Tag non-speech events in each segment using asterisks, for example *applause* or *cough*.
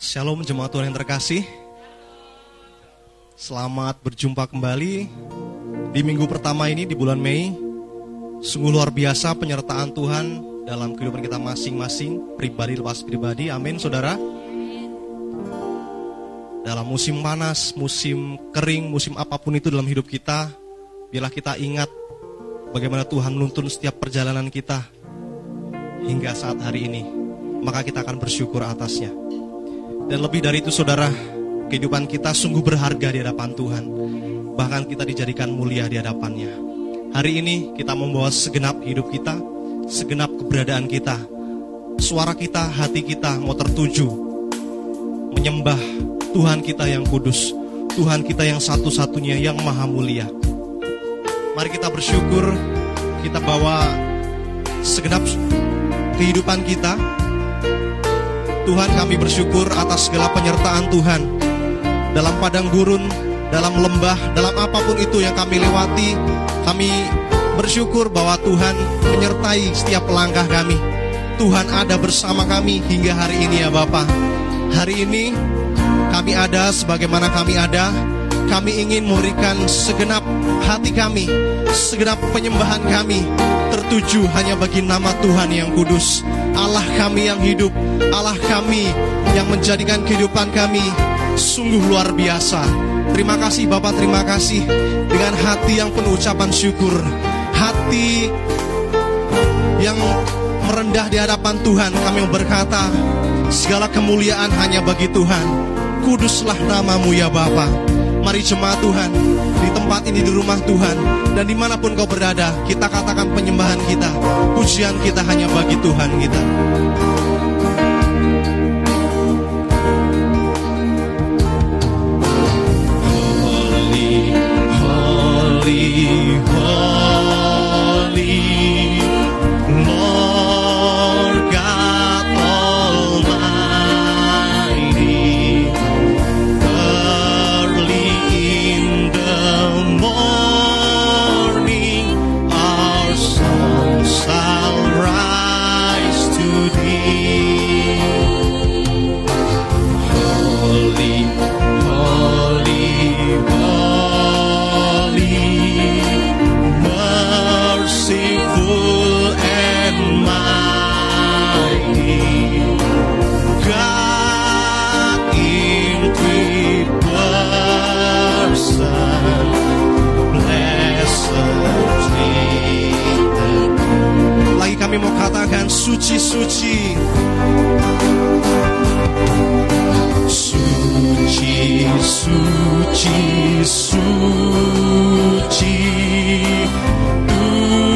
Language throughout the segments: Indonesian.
Shalom jemaat Tuhan yang terkasih. Selamat berjumpa kembali di minggu pertama ini di bulan Mei. Sungguh luar biasa penyertaan Tuhan dalam kehidupan kita masing-masing, pribadi lepas pribadi. Amin, saudara. Dalam musim panas, musim kering, musim apa pun itu dalam hidup kita, bila kita ingat bagaimana Tuhan menuntun setiap perjalanan kita hingga saat hari ini, maka kita akan bersyukur atasnya. Dan lebih dari itu saudara, kehidupan kita sungguh berharga di hadapan Tuhan. Bahkan kita dijadikan mulia di hadapannya. Hari ini kita membawa segenap hidup kita, segenap keberadaan kita. Suara kita, hati kita mau tertuju menyembah Tuhan kita yang kudus, Tuhan kita yang satu-satunya yang maha mulia. Mari kita bersyukur, kita bawa segenap kehidupan kita. Tuhan kami bersyukur atas segala penyertaan Tuhan dalam padang gurun, dalam lembah, dalam apa pun itu yang kami lewati, kami bersyukur bahwa Tuhan menyertai setiap langkah kami. Tuhan ada bersama kami hingga hari ini ya Bapak. Hari ini kami ada sebagaimana kami ada, kami ingin memberikan segenap hati kami, segenap penyembahan kami tertuju hanya bagi nama Tuhan yang kudus, Allah kami yang hidup, Allah kami yang menjadikan kehidupan kami sungguh luar biasa. Terima kasih Bapak, terima kasih. Dengan hati yang penuh ucapan syukur, hati yang merendah di hadapan Tuhan kami berkata segala kemuliaan hanya bagi Tuhan. Kuduslah namamu ya Bapa mari jemaat Tuhan di tempat ini di rumah Tuhan dan di mana pun kau berada kita katakan penyembahan kita pujian kita hanya bagi Tuhan kita kami mau katakan suci-suci. Suci, suci, suci Tuhan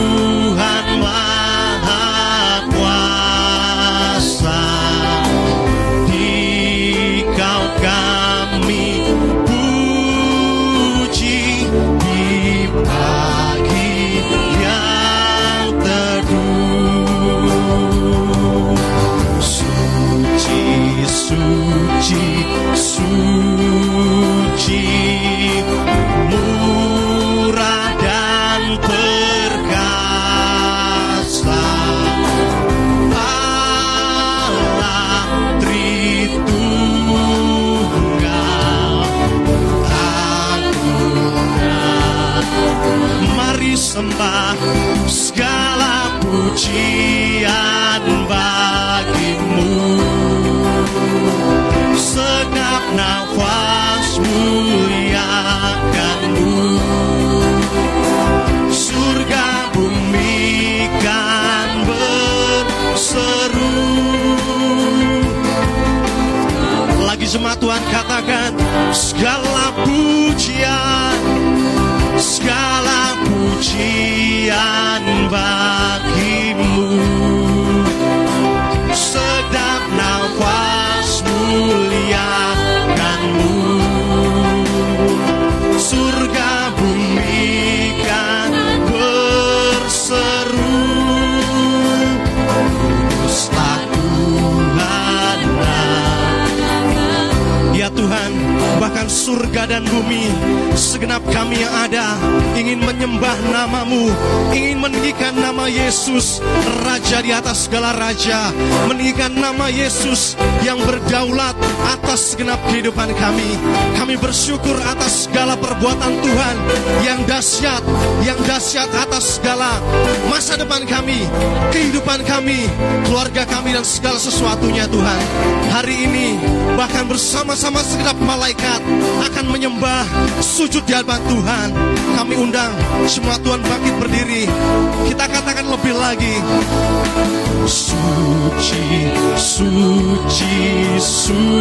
katakan Segala pujian Segala pujian bagimu surga dan bumi, segenap kami yang ada ingin menyembah namamu, ingin meninggikan nama Yesus, Raja di atas segala raja, meninggikan nama Yesus yang berdaulat atas segenap kehidupan kami. Kami bersyukur atas segala perbuatan Tuhan yang dahsyat, yang dahsyat atas segala masa depan kami, kehidupan kami, keluarga kami dan segala sesuatunya Tuhan. Hari ini bahkan bersama-sama segenap malaikat akan menyembah sujud di hadapan Tuhan. Kami undang semua Tuhan bangkit berdiri. Kita katakan lebih lagi. Suci, suci, suci.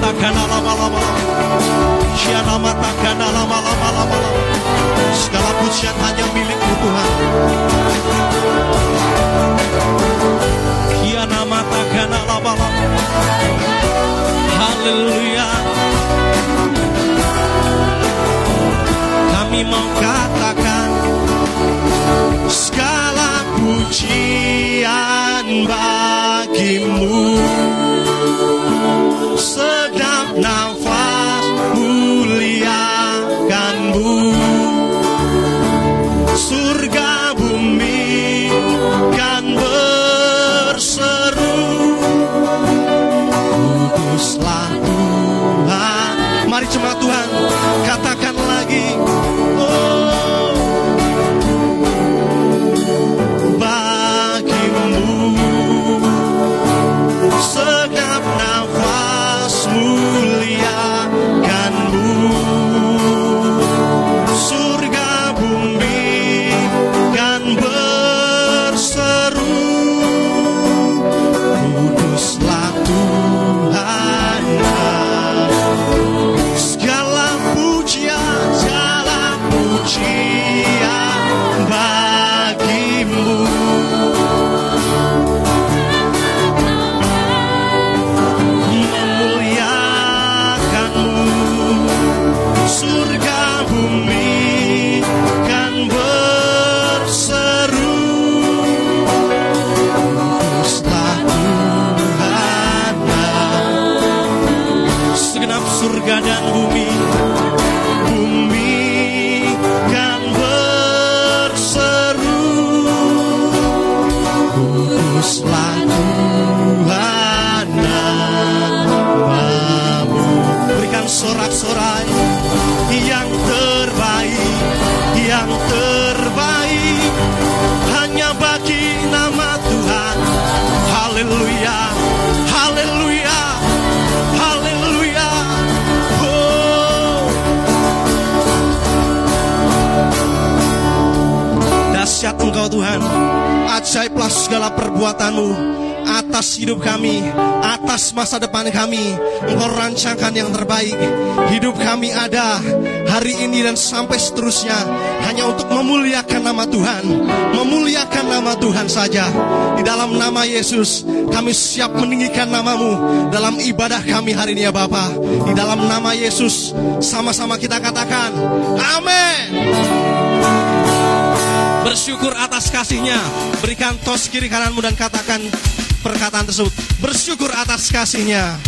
Gana lama lama Shiana mata gana lama lama lama Segala pujian hanya milikmu Tuhan. Shiana mata gana lama lama Haleluya. Kami mau katakan Segala pujian bagimu Now segala perbuatanmu atas hidup kami, atas masa depan kami. Engkau rancangkan yang terbaik. Hidup kami ada hari ini dan sampai seterusnya hanya untuk memuliakan nama Tuhan, memuliakan nama Tuhan saja. Di dalam nama Yesus, kami siap meninggikan namamu dalam ibadah kami hari ini ya Bapa. Di dalam nama Yesus, sama-sama kita katakan, Amin. Bersyukur atas kasihnya. Berikan tos kiri kananmu dan katakan perkataan tersebut. Bersyukur atas kasihnya.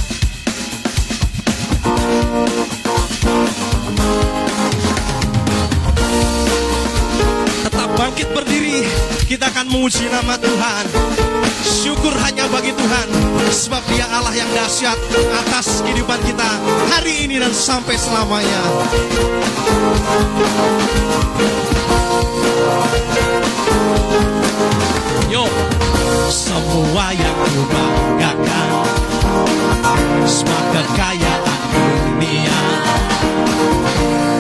Tetap bangkit berdiri. Kita akan memuji nama Tuhan. Syukur hanya bagi Tuhan. Sebab dia Allah yang dahsyat atas kehidupan kita. Hari ini dan sampai selamanya. Yo, semua yang ku banggakan. Semua kekayaan dunia.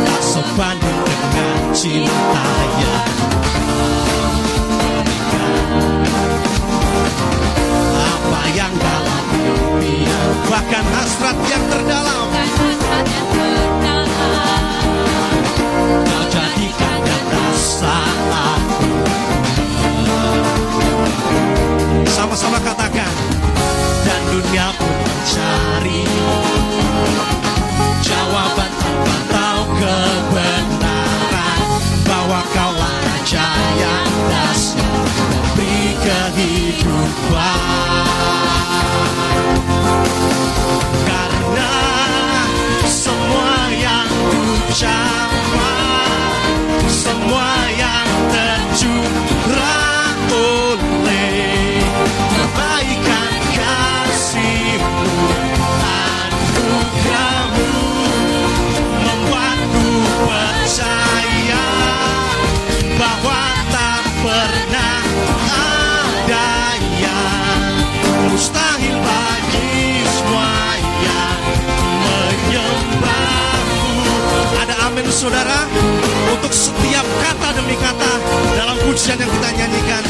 Tak sebanding dengan cinta yang Apa yang dalam dunia Bahkan hasrat yang terdalam Sama-sama katakan Dan dunia pun mencari. Jawaban tanpa tahu kebenaran Bahwa kaulah raja yang dahsyat Memberi kehidupan. Karena semua yang ucapkan Semua yang tercurah saudara Untuk setiap kata demi kata Dalam pujian yang kita nyanyikan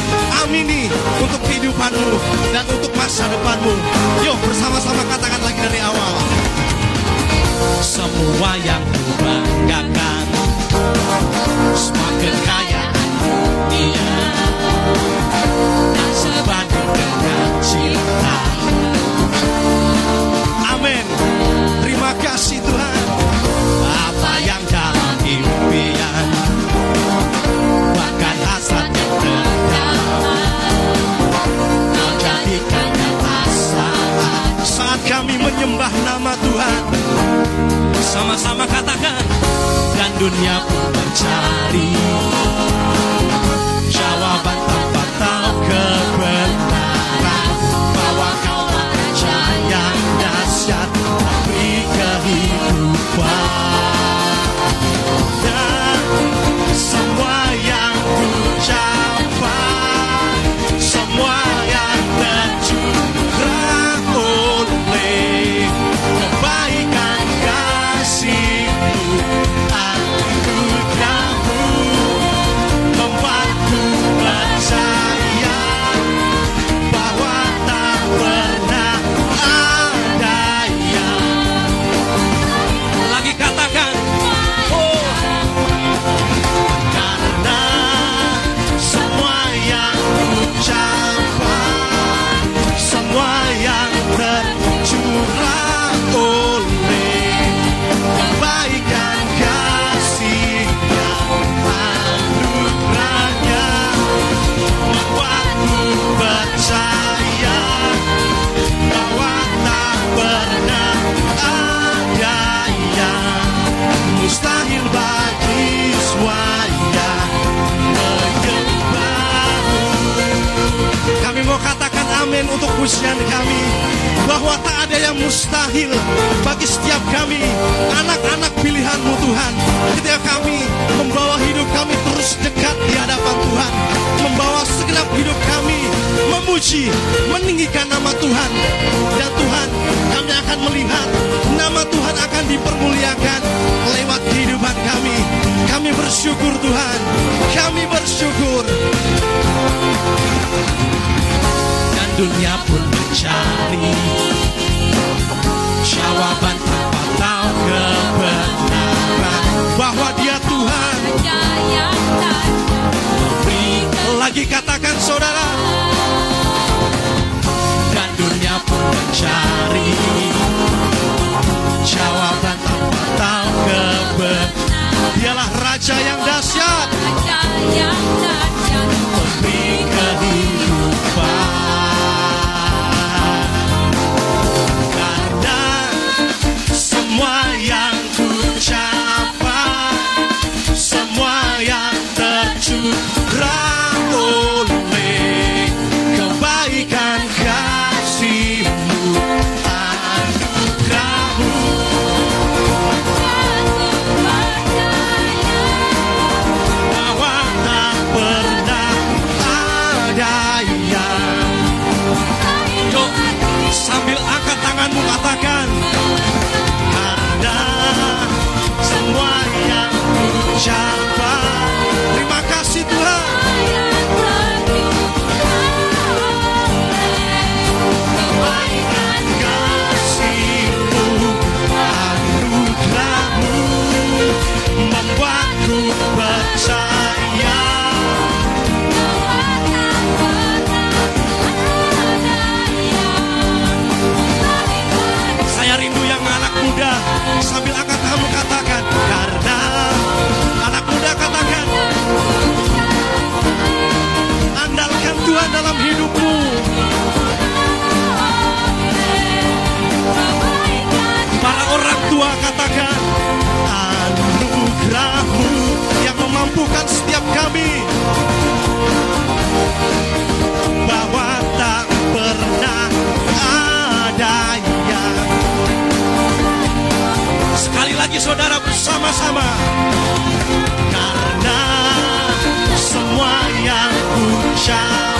Amini untuk kehidupanmu Dan untuk masa depanmu. Yuk bersama-sama katakan lagi dari awal. Semua yang ku banggakan Semua kekayaan dunia. Dan sebanding dengan cinta menyembah nama Tuhan. Sama-sama katakan Dan dunia pun mencari. Jawaban amin untuk pujian kami. Bahwa tak ada yang mustahil bagi setiap kami. Anak-anak pilihanmu Tuhan. Ketika kami membawa hidup kami terus dekat di hadapan Tuhan. Membawa segenap hidup kami memuji meninggikan nama Tuhan. Dan Tuhan kami akan melihat nama Tuhan akan dipermuliakan lewat kehidupan kami. Kami bersyukur Tuhan. Kami bersyukur dunia pun mencari jawaban tanpa tahu kebenaran bahwa dia Tuhan. Lagi katakan saudara dan dunia pun mencari jawaban tanpa tahu kebenaran. Dialah raja yang dahsyat memampukan setiap kami. Bahwa tak pernah ada yang Sekali lagi saudara bersama-sama. Karena semua yang ku capai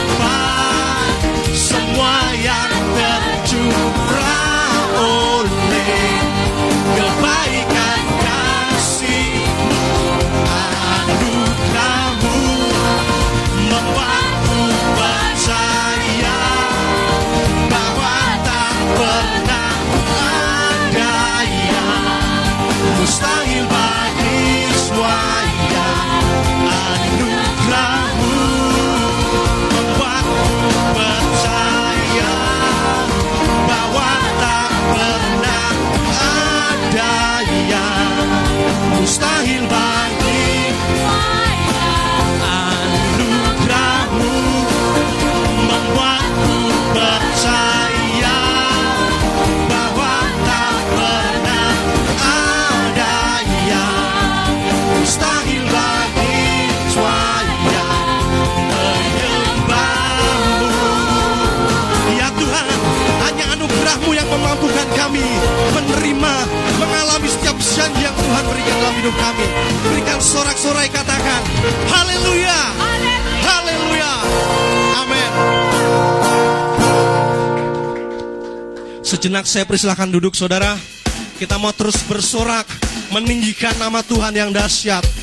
está Tuhan berikan dalam hidup kami. Berikan sorak-sorai katakan, Haleluya, Haleluya, Amin. Sejenak saya persilahkan duduk saudara. Kita mau terus bersorak, meninggikan nama Tuhan yang dahsyat.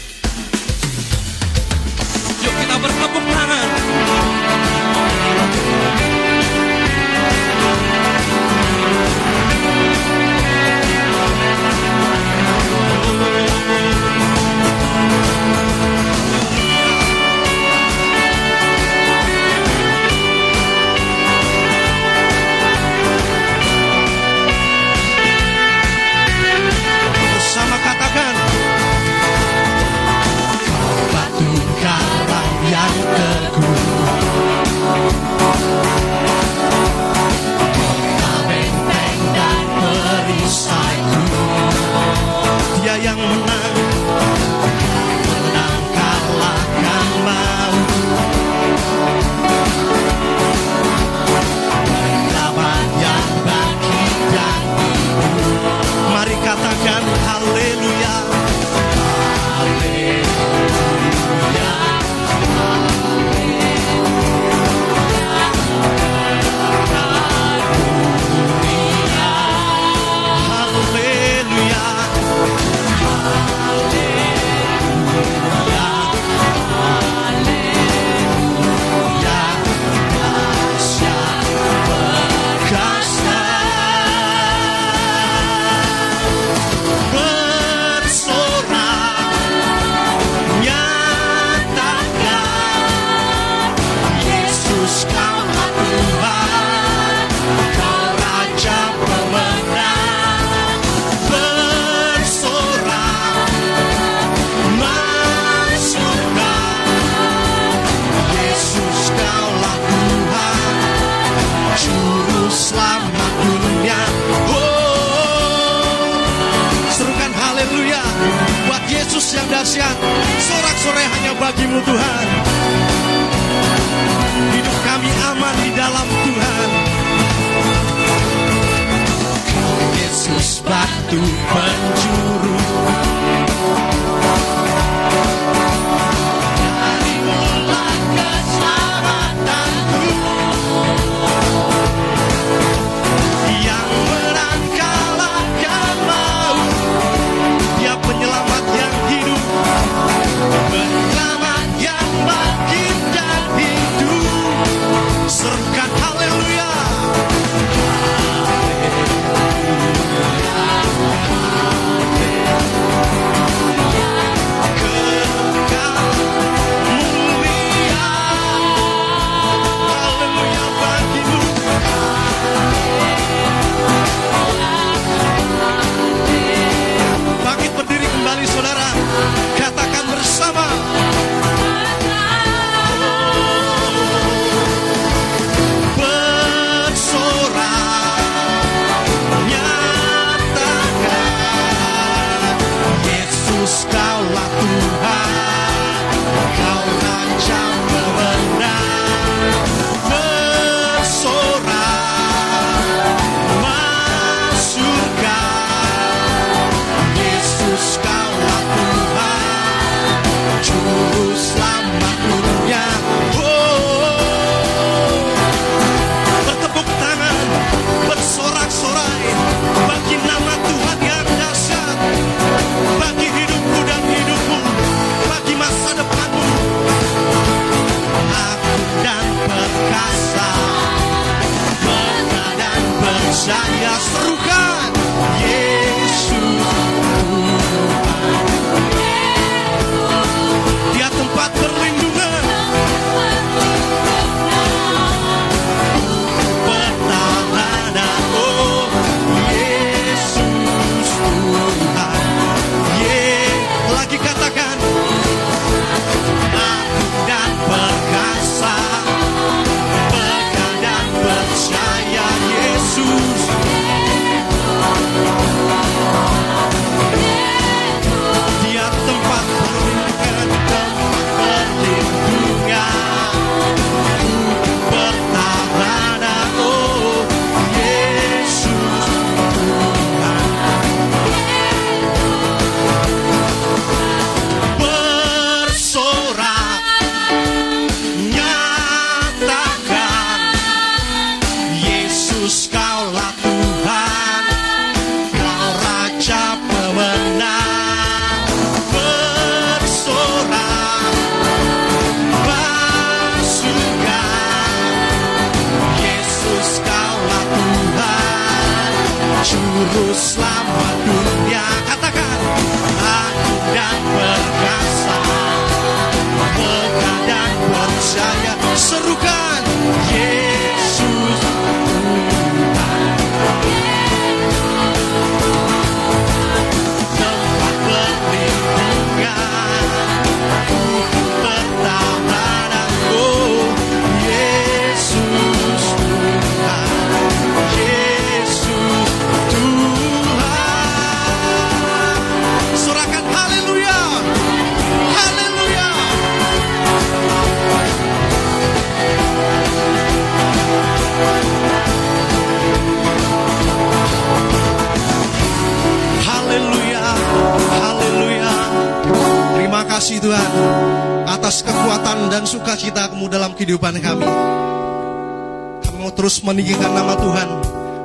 Meninggikan nama Tuhan,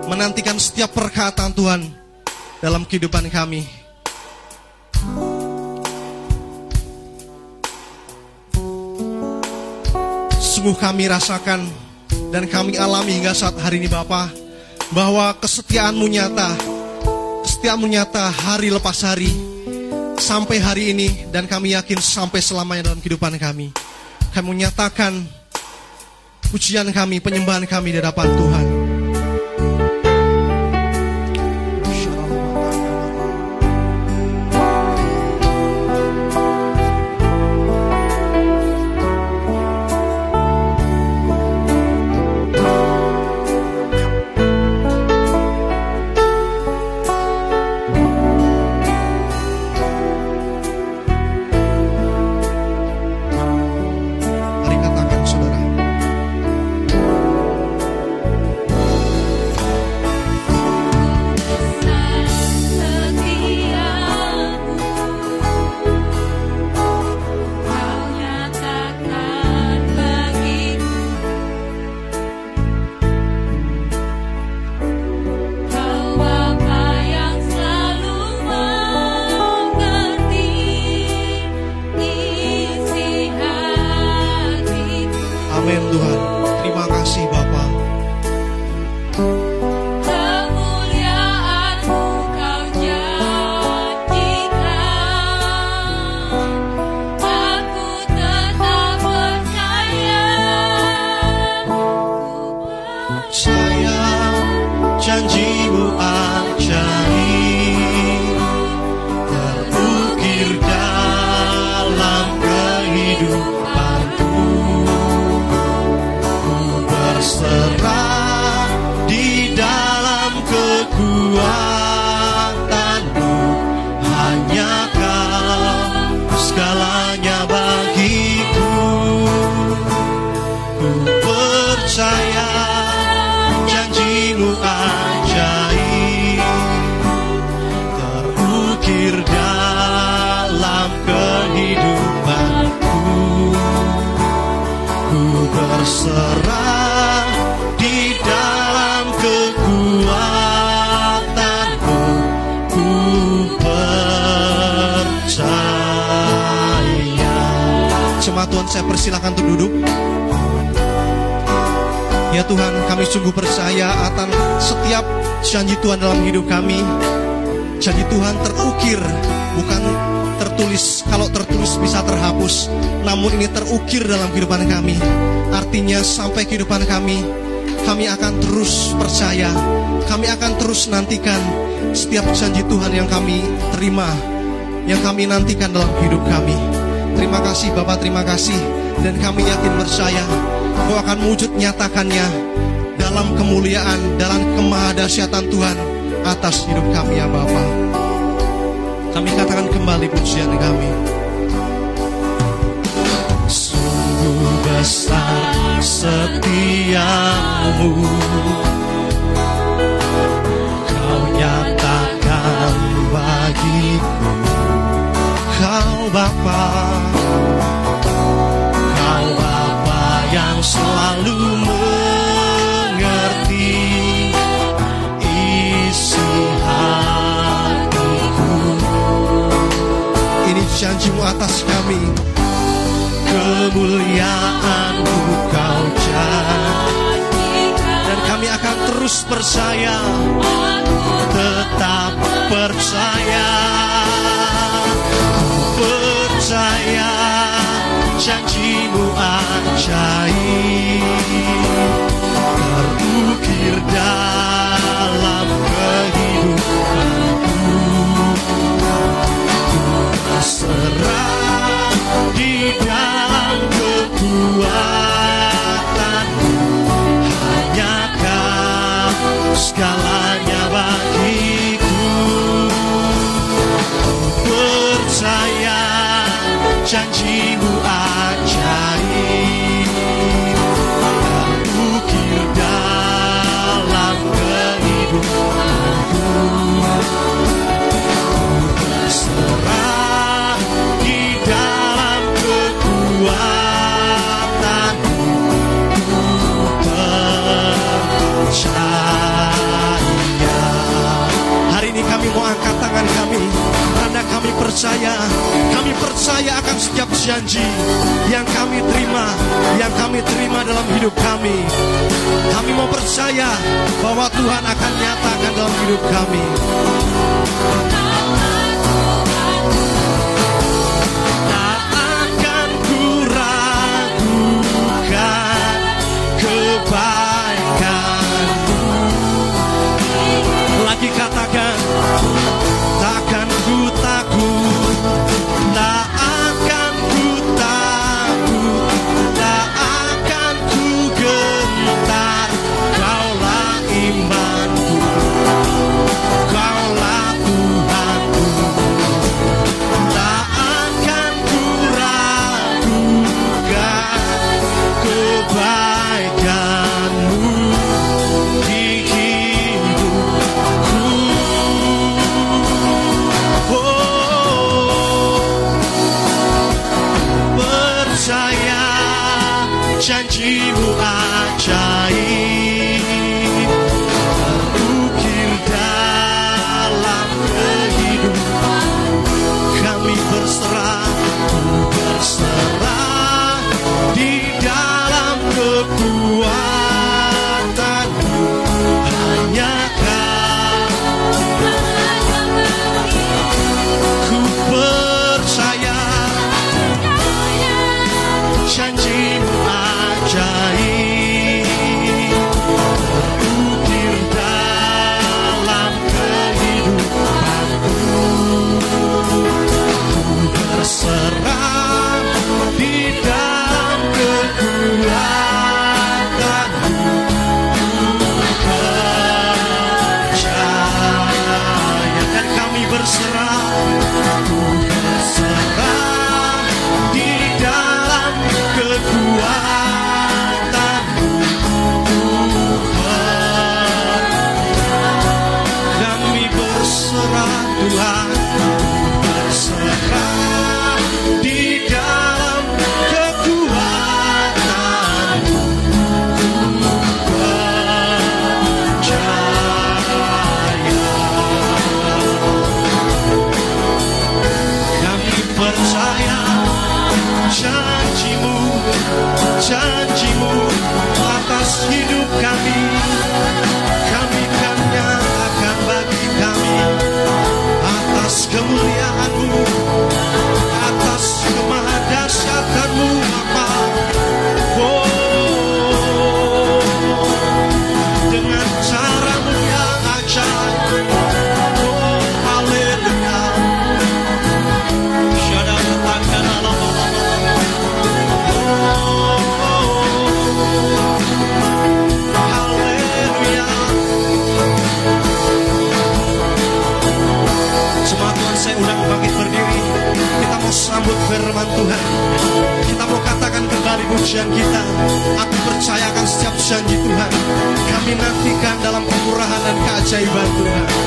menantikan setiap perkataan Tuhan dalam kehidupan kami. Sungguh kami rasakan dan kami alami hingga saat hari ini Bapa bahwa kesetiaan-Mu nyata, kesetiaan-Mu nyata hari lepas hari sampai hari ini dan kami yakin sampai selamanya dalam kehidupan kami. Kami menyatakan pujian kami, penyembahan kami di hadapan Tuhan. Nantikan dalam hidup kami. Terima kasih Bapak, terima kasih. Dan kami yakin percaya bahwa akan wujud nyatakannya dalam kemuliaan, dalam kemahadasyatan Tuhan atas hidup kami ya Bapa. Kami katakan kembali pujian kami. Sungguh besar setiamu Kau nyatakan bagiku Kau Bapa Kau Bapa yang selalu mengerti isi hatiku? Ini janjimu atas kami. Kemuliaanmu kau janjikan Dan kami akan terus percaya Tetap percaya janjimu ajaib. Terukir dalam kehidupanku. Ku berserah di dalam janjimu ajaib. Tak ukir dalam kehidupanku. Serah di dalam kekuatanku. Terpercaya Hari ini kami mau angkat tangan kami percaya, kami percaya akan setiap janji yang kami terima, yang kami terima dalam hidup kami. Kami mau percaya bahwa Tuhan akan nyatakan dalam hidup kami. Lagi kata persekutuan kita Aku percayakan setiap janji Tuhan. Kami nantikan dalam kemurahan dan keajaiban Tuhan.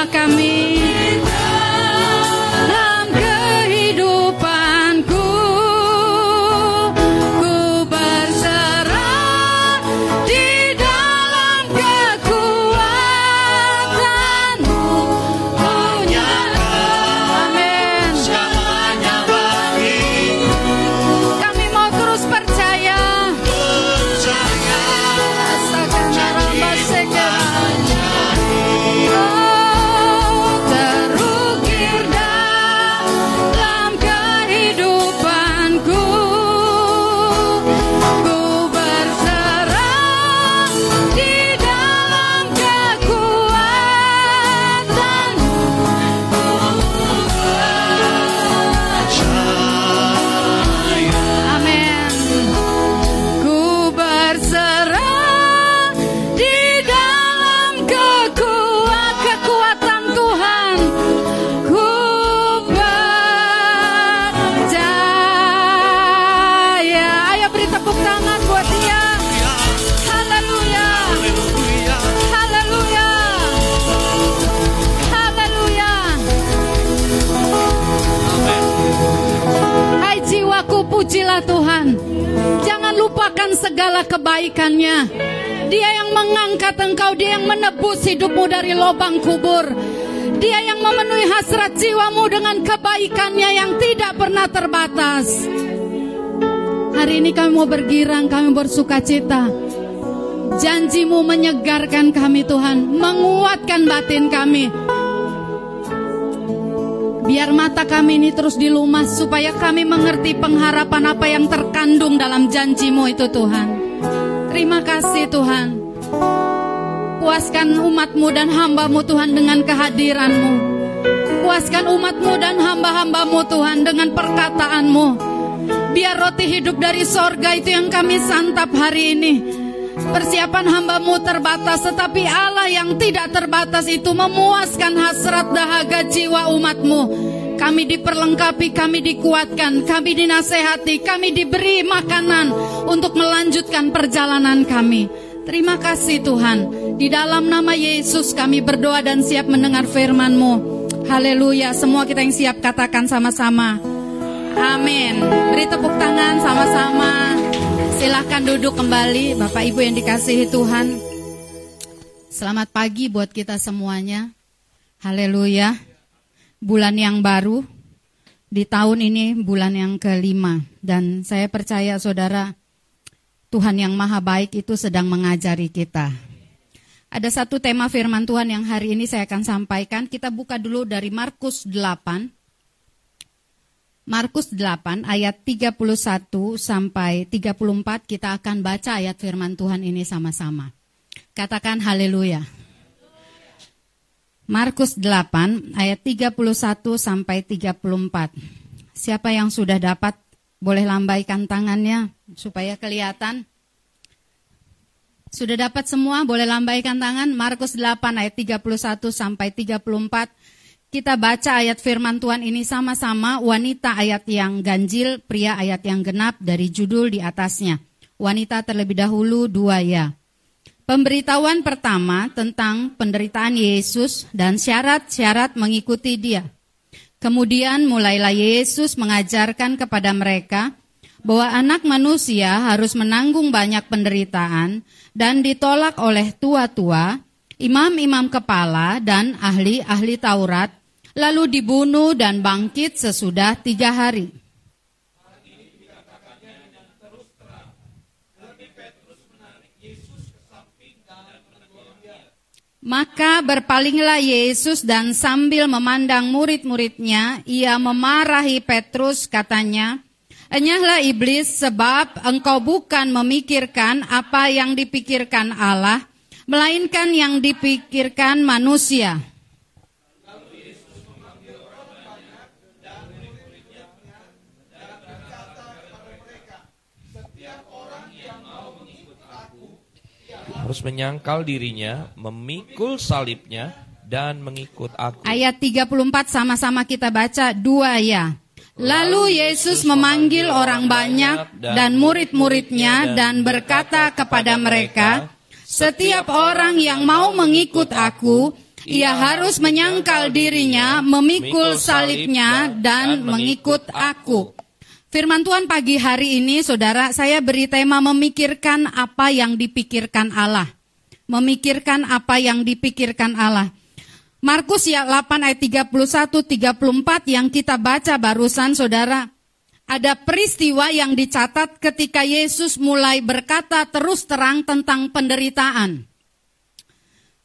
Maka kebaikannya. Dia yang mengangkat engkau, dia yang menebus hidupmu dari lubang kubur. Dia yang memenuhi hasrat jiwamu dengan kebaikannya yang tidak pernah terbatas. Hari ini kami mau bergirang, kami bersuka cita. Janjimu menyegarkan kami Tuhan, menguatkan batin kami. Biar mata kami ini terus dilumas supaya kami mengerti pengharapan apa yang terkandung dalam janjimu itu Tuhan. Terima kasih Tuhan. Puaskan umatmu dan hambamu Tuhan dengan kehadiranmu. Puaskan umatmu dan hamba-hambamu Tuhan dengan perkataanmu. Biar roti hidup dari sorga itu yang kami santap hari ini Persiapan hambamu terbatas, tetapi Allah yang tidak terbatas itu memuaskan hasrat dahaga jiwa umatmu. Kami diperlengkapi, kami dikuatkan, kami dinasehati, kami diberi makanan untuk melanjutkan perjalanan kami. Terima kasih Tuhan. Di dalam nama Yesus kami berdoa dan siap mendengar firman-Mu. Haleluya. Semua kita yang siap katakan sama-sama. Amin. Beri tepuk tangan sama-sama. Silahkan duduk kembali Bapak Ibu yang dikasihi Tuhan Selamat pagi buat kita semuanya Haleluya Bulan yang baru Di tahun ini bulan yang kelima. Dan saya percaya saudara Tuhan yang maha baik itu sedang mengajari kita. Ada satu tema firman Tuhan yang hari ini saya akan sampaikan. Kita buka dulu dari Markus 8 Markus 8 ayat 31 sampai 34 kita akan baca ayat firman Tuhan ini sama-sama. Katakan haleluya. Markus 8 ayat 31 sampai 34. Siapa yang sudah dapat boleh lambaikan tangannya supaya kelihatan. Sudah dapat semua boleh lambaikan tangan Markus 8 ayat 31 sampai 34 kita baca ayat firman Tuhan ini sama-sama, wanita ayat yang ganjil, pria ayat yang genap dari judul di atasnya. Wanita terlebih dahulu dua ya. Pemberitahuan pertama tentang penderitaan Yesus dan syarat-syarat mengikuti dia. Kemudian mulailah Yesus mengajarkan kepada mereka bahwa anak manusia harus menanggung banyak penderitaan dan ditolak oleh tua-tua, imam-imam kepala, dan ahli-ahli Taurat lalu dibunuh dan bangkit sesudah tiga hari. Maka berpalinglah Yesus dan sambil memandang murid-muridnya, ia memarahi Petrus katanya, Enyahlah iblis sebab engkau bukan memikirkan apa yang dipikirkan Allah, melainkan yang dipikirkan manusia. Harus menyangkal dirinya, memikul salibnya, dan mengikut aku. Ayat 34 sama-sama kita baca dua ya. Lalu Yesus memanggil orang banyak dan murid-muridnya dan berkata kepada mereka, Setiap orang yang mau mengikut aku, ia harus menyangkal dirinya, memikul salibnya, dan mengikut aku. Firman Tuhan pagi hari ini, saudara, saya beri tema memikirkan apa yang dipikirkan Allah. Memikirkan apa yang dipikirkan Allah. Markus ya 8 ayat 31 34 yang kita baca barusan saudara. Ada peristiwa yang dicatat ketika Yesus mulai berkata terus terang tentang penderitaan.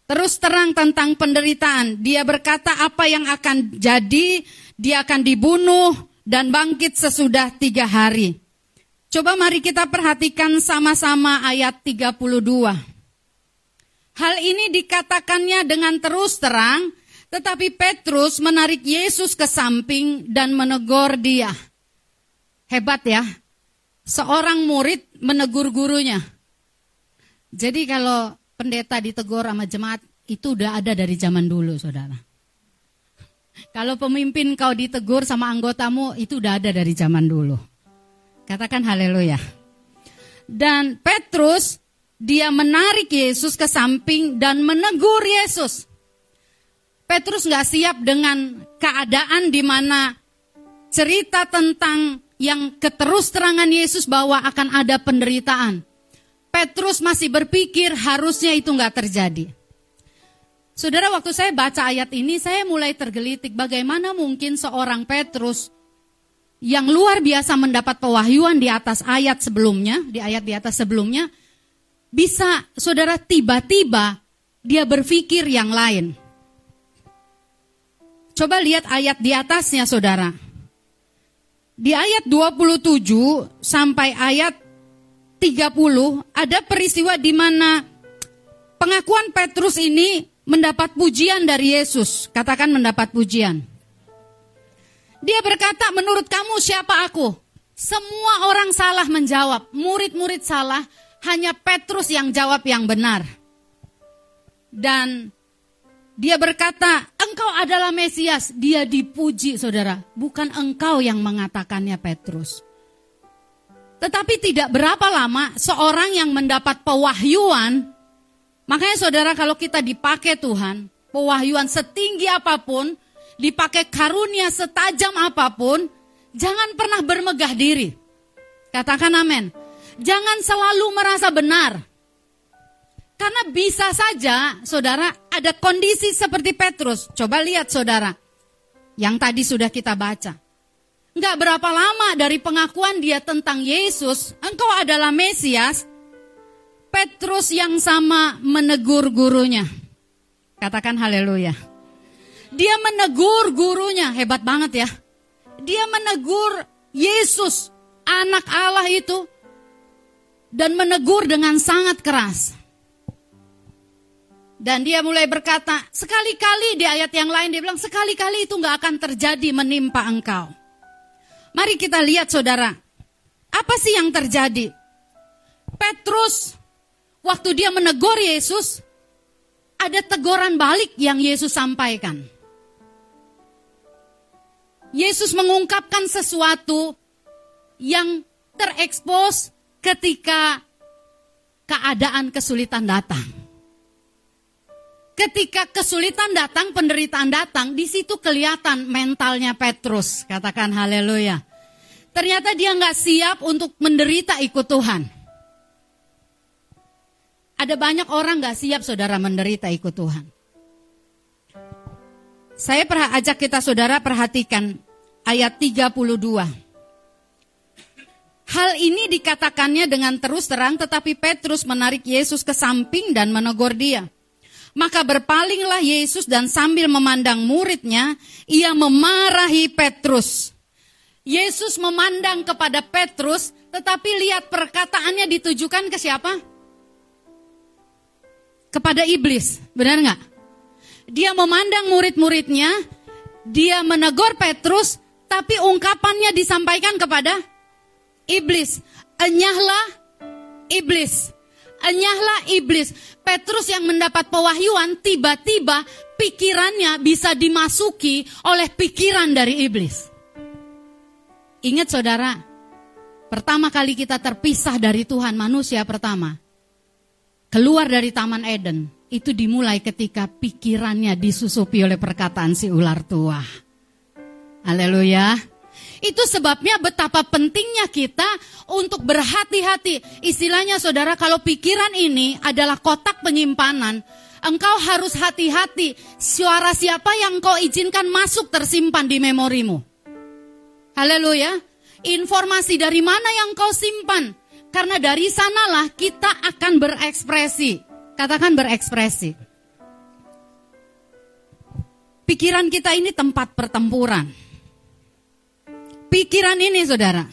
Terus terang tentang penderitaan. Dia berkata apa yang akan jadi, dia akan dibunuh, dan bangkit sesudah tiga hari. Coba mari kita perhatikan sama-sama ayat 32. Hal ini dikatakannya dengan terus terang, tetapi Petrus menarik Yesus ke samping dan menegur dia. Hebat ya, seorang murid menegur gurunya. Jadi kalau pendeta ditegur sama jemaat, itu udah ada dari zaman dulu saudara. Kalau pemimpin kau ditegur sama anggotamu itu udah ada dari zaman dulu. Katakan haleluya. Dan Petrus dia menarik Yesus ke samping dan menegur Yesus. Petrus nggak siap dengan keadaan di mana cerita tentang yang keterus terangan Yesus bahwa akan ada penderitaan. Petrus masih berpikir harusnya itu nggak terjadi. Saudara, waktu saya baca ayat ini, saya mulai tergelitik bagaimana mungkin seorang Petrus yang luar biasa mendapat pewahyuan di atas ayat sebelumnya, di ayat di atas sebelumnya, bisa saudara tiba-tiba dia berpikir yang lain. Coba lihat ayat di atasnya saudara. Di ayat 27 sampai ayat 30 ada peristiwa di mana pengakuan Petrus ini mendapat pujian dari Yesus. Katakan mendapat pujian. Dia berkata, menurut kamu siapa aku? Semua orang salah menjawab. Murid-murid salah, hanya Petrus yang jawab yang benar. Dan dia berkata, engkau adalah Mesias. Dia dipuji saudara. Bukan engkau yang mengatakannya Petrus. Tetapi tidak berapa lama seorang yang mendapat pewahyuan. Makanya saudara kalau kita dipakai Tuhan. Pewahyuan setinggi apa pun. Dipakai karunia setajam apa pun. Jangan pernah bermegah diri. Katakan amin. Jangan selalu merasa benar. Karena bisa saja, saudara, ada kondisi seperti Petrus. Coba lihat, saudara, yang tadi sudah kita baca. Enggak berapa lama dari pengakuan dia tentang Yesus, engkau adalah Mesias, Petrus yang sama menegur gurunya. Katakan haleluya. Dia menegur gurunya, hebat banget ya. Dia menegur Yesus, anak Allah itu, dan menegur dengan sangat keras. Dan dia mulai berkata, sekali-kali di ayat yang lain dia bilang, sekali-kali itu nggak akan terjadi menimpa engkau. Mari kita lihat saudara, apa sih yang terjadi? Petrus, waktu dia menegur Yesus, ada teguran balik yang Yesus sampaikan. Yesus mengungkapkan sesuatu yang terekspos ketika keadaan kesulitan datang. Ketika kesulitan datang, penderitaan datang, di situ kelihatan mentalnya Petrus. Katakan haleluya. Ternyata dia nggak siap untuk menderita ikut Tuhan. Ada banyak orang nggak siap saudara menderita ikut Tuhan. Saya ajak kita saudara perhatikan ayat 32. Hal ini dikatakannya dengan terus terang tetapi Petrus menarik Yesus ke samping dan menegur dia. Maka berpalinglah Yesus dan sambil memandang muridnya, ia memarahi Petrus. Yesus memandang kepada Petrus, tetapi lihat perkataannya ditujukan ke siapa? Kepada iblis, benar nggak? Dia memandang murid-muridnya, dia menegur Petrus, tapi ungkapannya disampaikan kepada iblis. Enyahlah iblis. Enyahlah iblis. Petrus yang mendapat pewahyuan tiba-tiba pikirannya bisa dimasuki oleh pikiran dari iblis. Ingat saudara, pertama kali kita terpisah dari Tuhan manusia pertama. Keluar dari Taman Eden, itu dimulai ketika pikirannya disusupi oleh perkataan si ular tua. Haleluya. Itu sebabnya betapa pentingnya kita untuk berhati-hati. Istilahnya saudara, kalau pikiran ini adalah kotak penyimpanan, engkau harus hati-hati. Suara siapa yang kau izinkan masuk tersimpan di memorimu. Haleluya. Informasi dari mana yang kau simpan? Karena dari sanalah kita akan berekspresi. Katakan berekspresi. Pikiran kita ini tempat pertempuran pikiran ini saudara.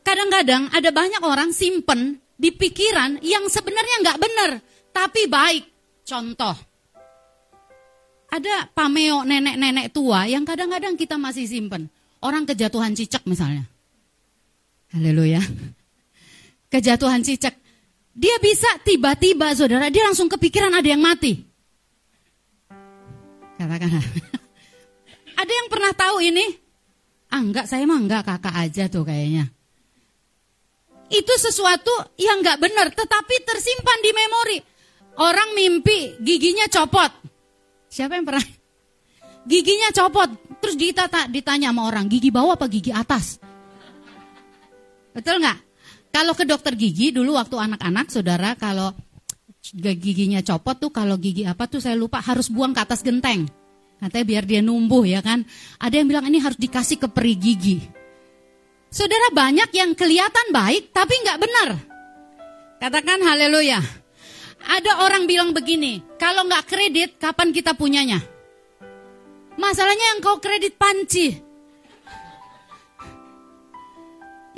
Kadang-kadang ada banyak orang simpen di pikiran yang sebenarnya nggak benar, tapi baik. Contoh, ada pameo nenek-nenek tua yang kadang-kadang kita masih simpen. Orang kejatuhan cicak misalnya. Haleluya. Kejatuhan cicak. Dia bisa tiba-tiba saudara, dia langsung kepikiran ada yang mati. Katakan. *laughs* ada yang pernah tahu ini? Ah enggak, saya mah enggak kakak aja tuh kayaknya. Itu sesuatu yang enggak benar, tetapi tersimpan di memori. Orang mimpi giginya copot. Siapa yang pernah? giginya copot. Terus ditanya sama orang, gigi bawah apa gigi atas? Betul nggak? Kalau ke dokter gigi dulu waktu anak-anak, saudara, kalau giginya copot tuh, kalau gigi apa tuh saya lupa harus buang ke atas genteng. Katanya biar dia numbuh ya kan. Ada yang bilang ini harus dikasih ke peri gigi. Saudara banyak yang kelihatan baik tapi nggak benar. Katakan haleluya. Ada orang bilang begini, kalau nggak kredit kapan kita punyanya? Masalahnya yang kau kredit panci.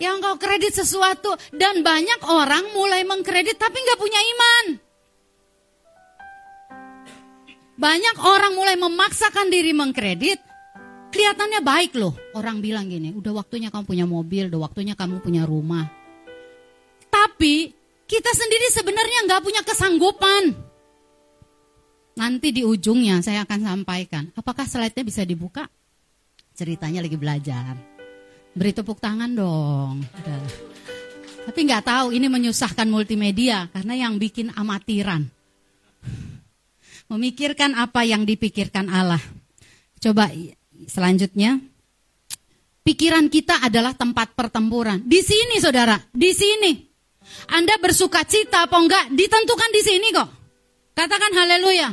Yang kau kredit sesuatu dan banyak orang mulai mengkredit tapi nggak punya iman. Banyak orang mulai memaksakan diri mengkredit, kelihatannya baik loh. Orang bilang gini, udah waktunya kamu punya mobil, udah waktunya kamu punya rumah. Tapi kita sendiri sebenarnya nggak punya kesanggupan. Nanti di ujungnya saya akan sampaikan. Apakah slide-nya bisa dibuka? Ceritanya lagi belajar. Beri tepuk tangan dong. Udah. Tapi nggak tahu ini menyusahkan multimedia karena yang bikin amatiran. Memikirkan apa yang dipikirkan Allah. Coba selanjutnya. Pikiran kita adalah tempat pertempuran. Di sini saudara, di sini. Anda bersuka cita apa enggak ditentukan di sini kok. Katakan haleluya.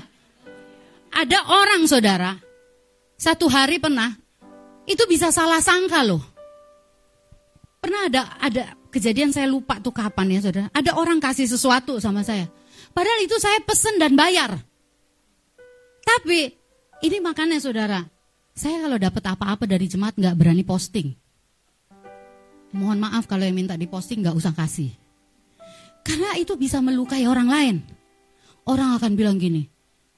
Ada orang saudara, satu hari pernah, itu bisa salah sangka loh. Pernah ada ada kejadian saya lupa tuh kapan ya saudara. Ada orang kasih sesuatu sama saya. Padahal itu saya pesen dan bayar. Tapi ini makanya saudara, saya kalau dapat apa-apa dari jemaat nggak berani posting. Mohon maaf kalau yang minta diposting nggak usah kasih. Karena itu bisa melukai orang lain. Orang akan bilang gini,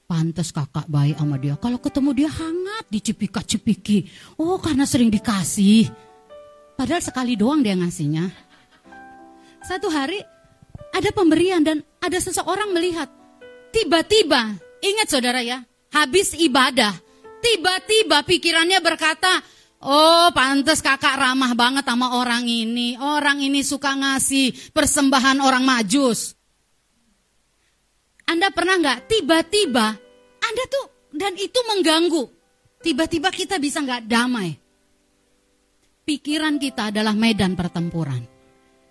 pantas kakak baik sama dia. Kalau ketemu dia hangat, dicipika-cipiki. Oh karena sering dikasih. Padahal sekali doang dia ngasihnya. Satu hari ada pemberian dan ada seseorang melihat. Tiba-tiba, ingat saudara ya, habis ibadah. Tiba-tiba pikirannya berkata, Oh, pantas kakak ramah banget sama orang ini. Orang ini suka ngasih persembahan orang majus. Anda pernah nggak tiba-tiba Anda tuh dan itu mengganggu. Tiba-tiba kita bisa nggak damai. Pikiran kita adalah medan pertempuran.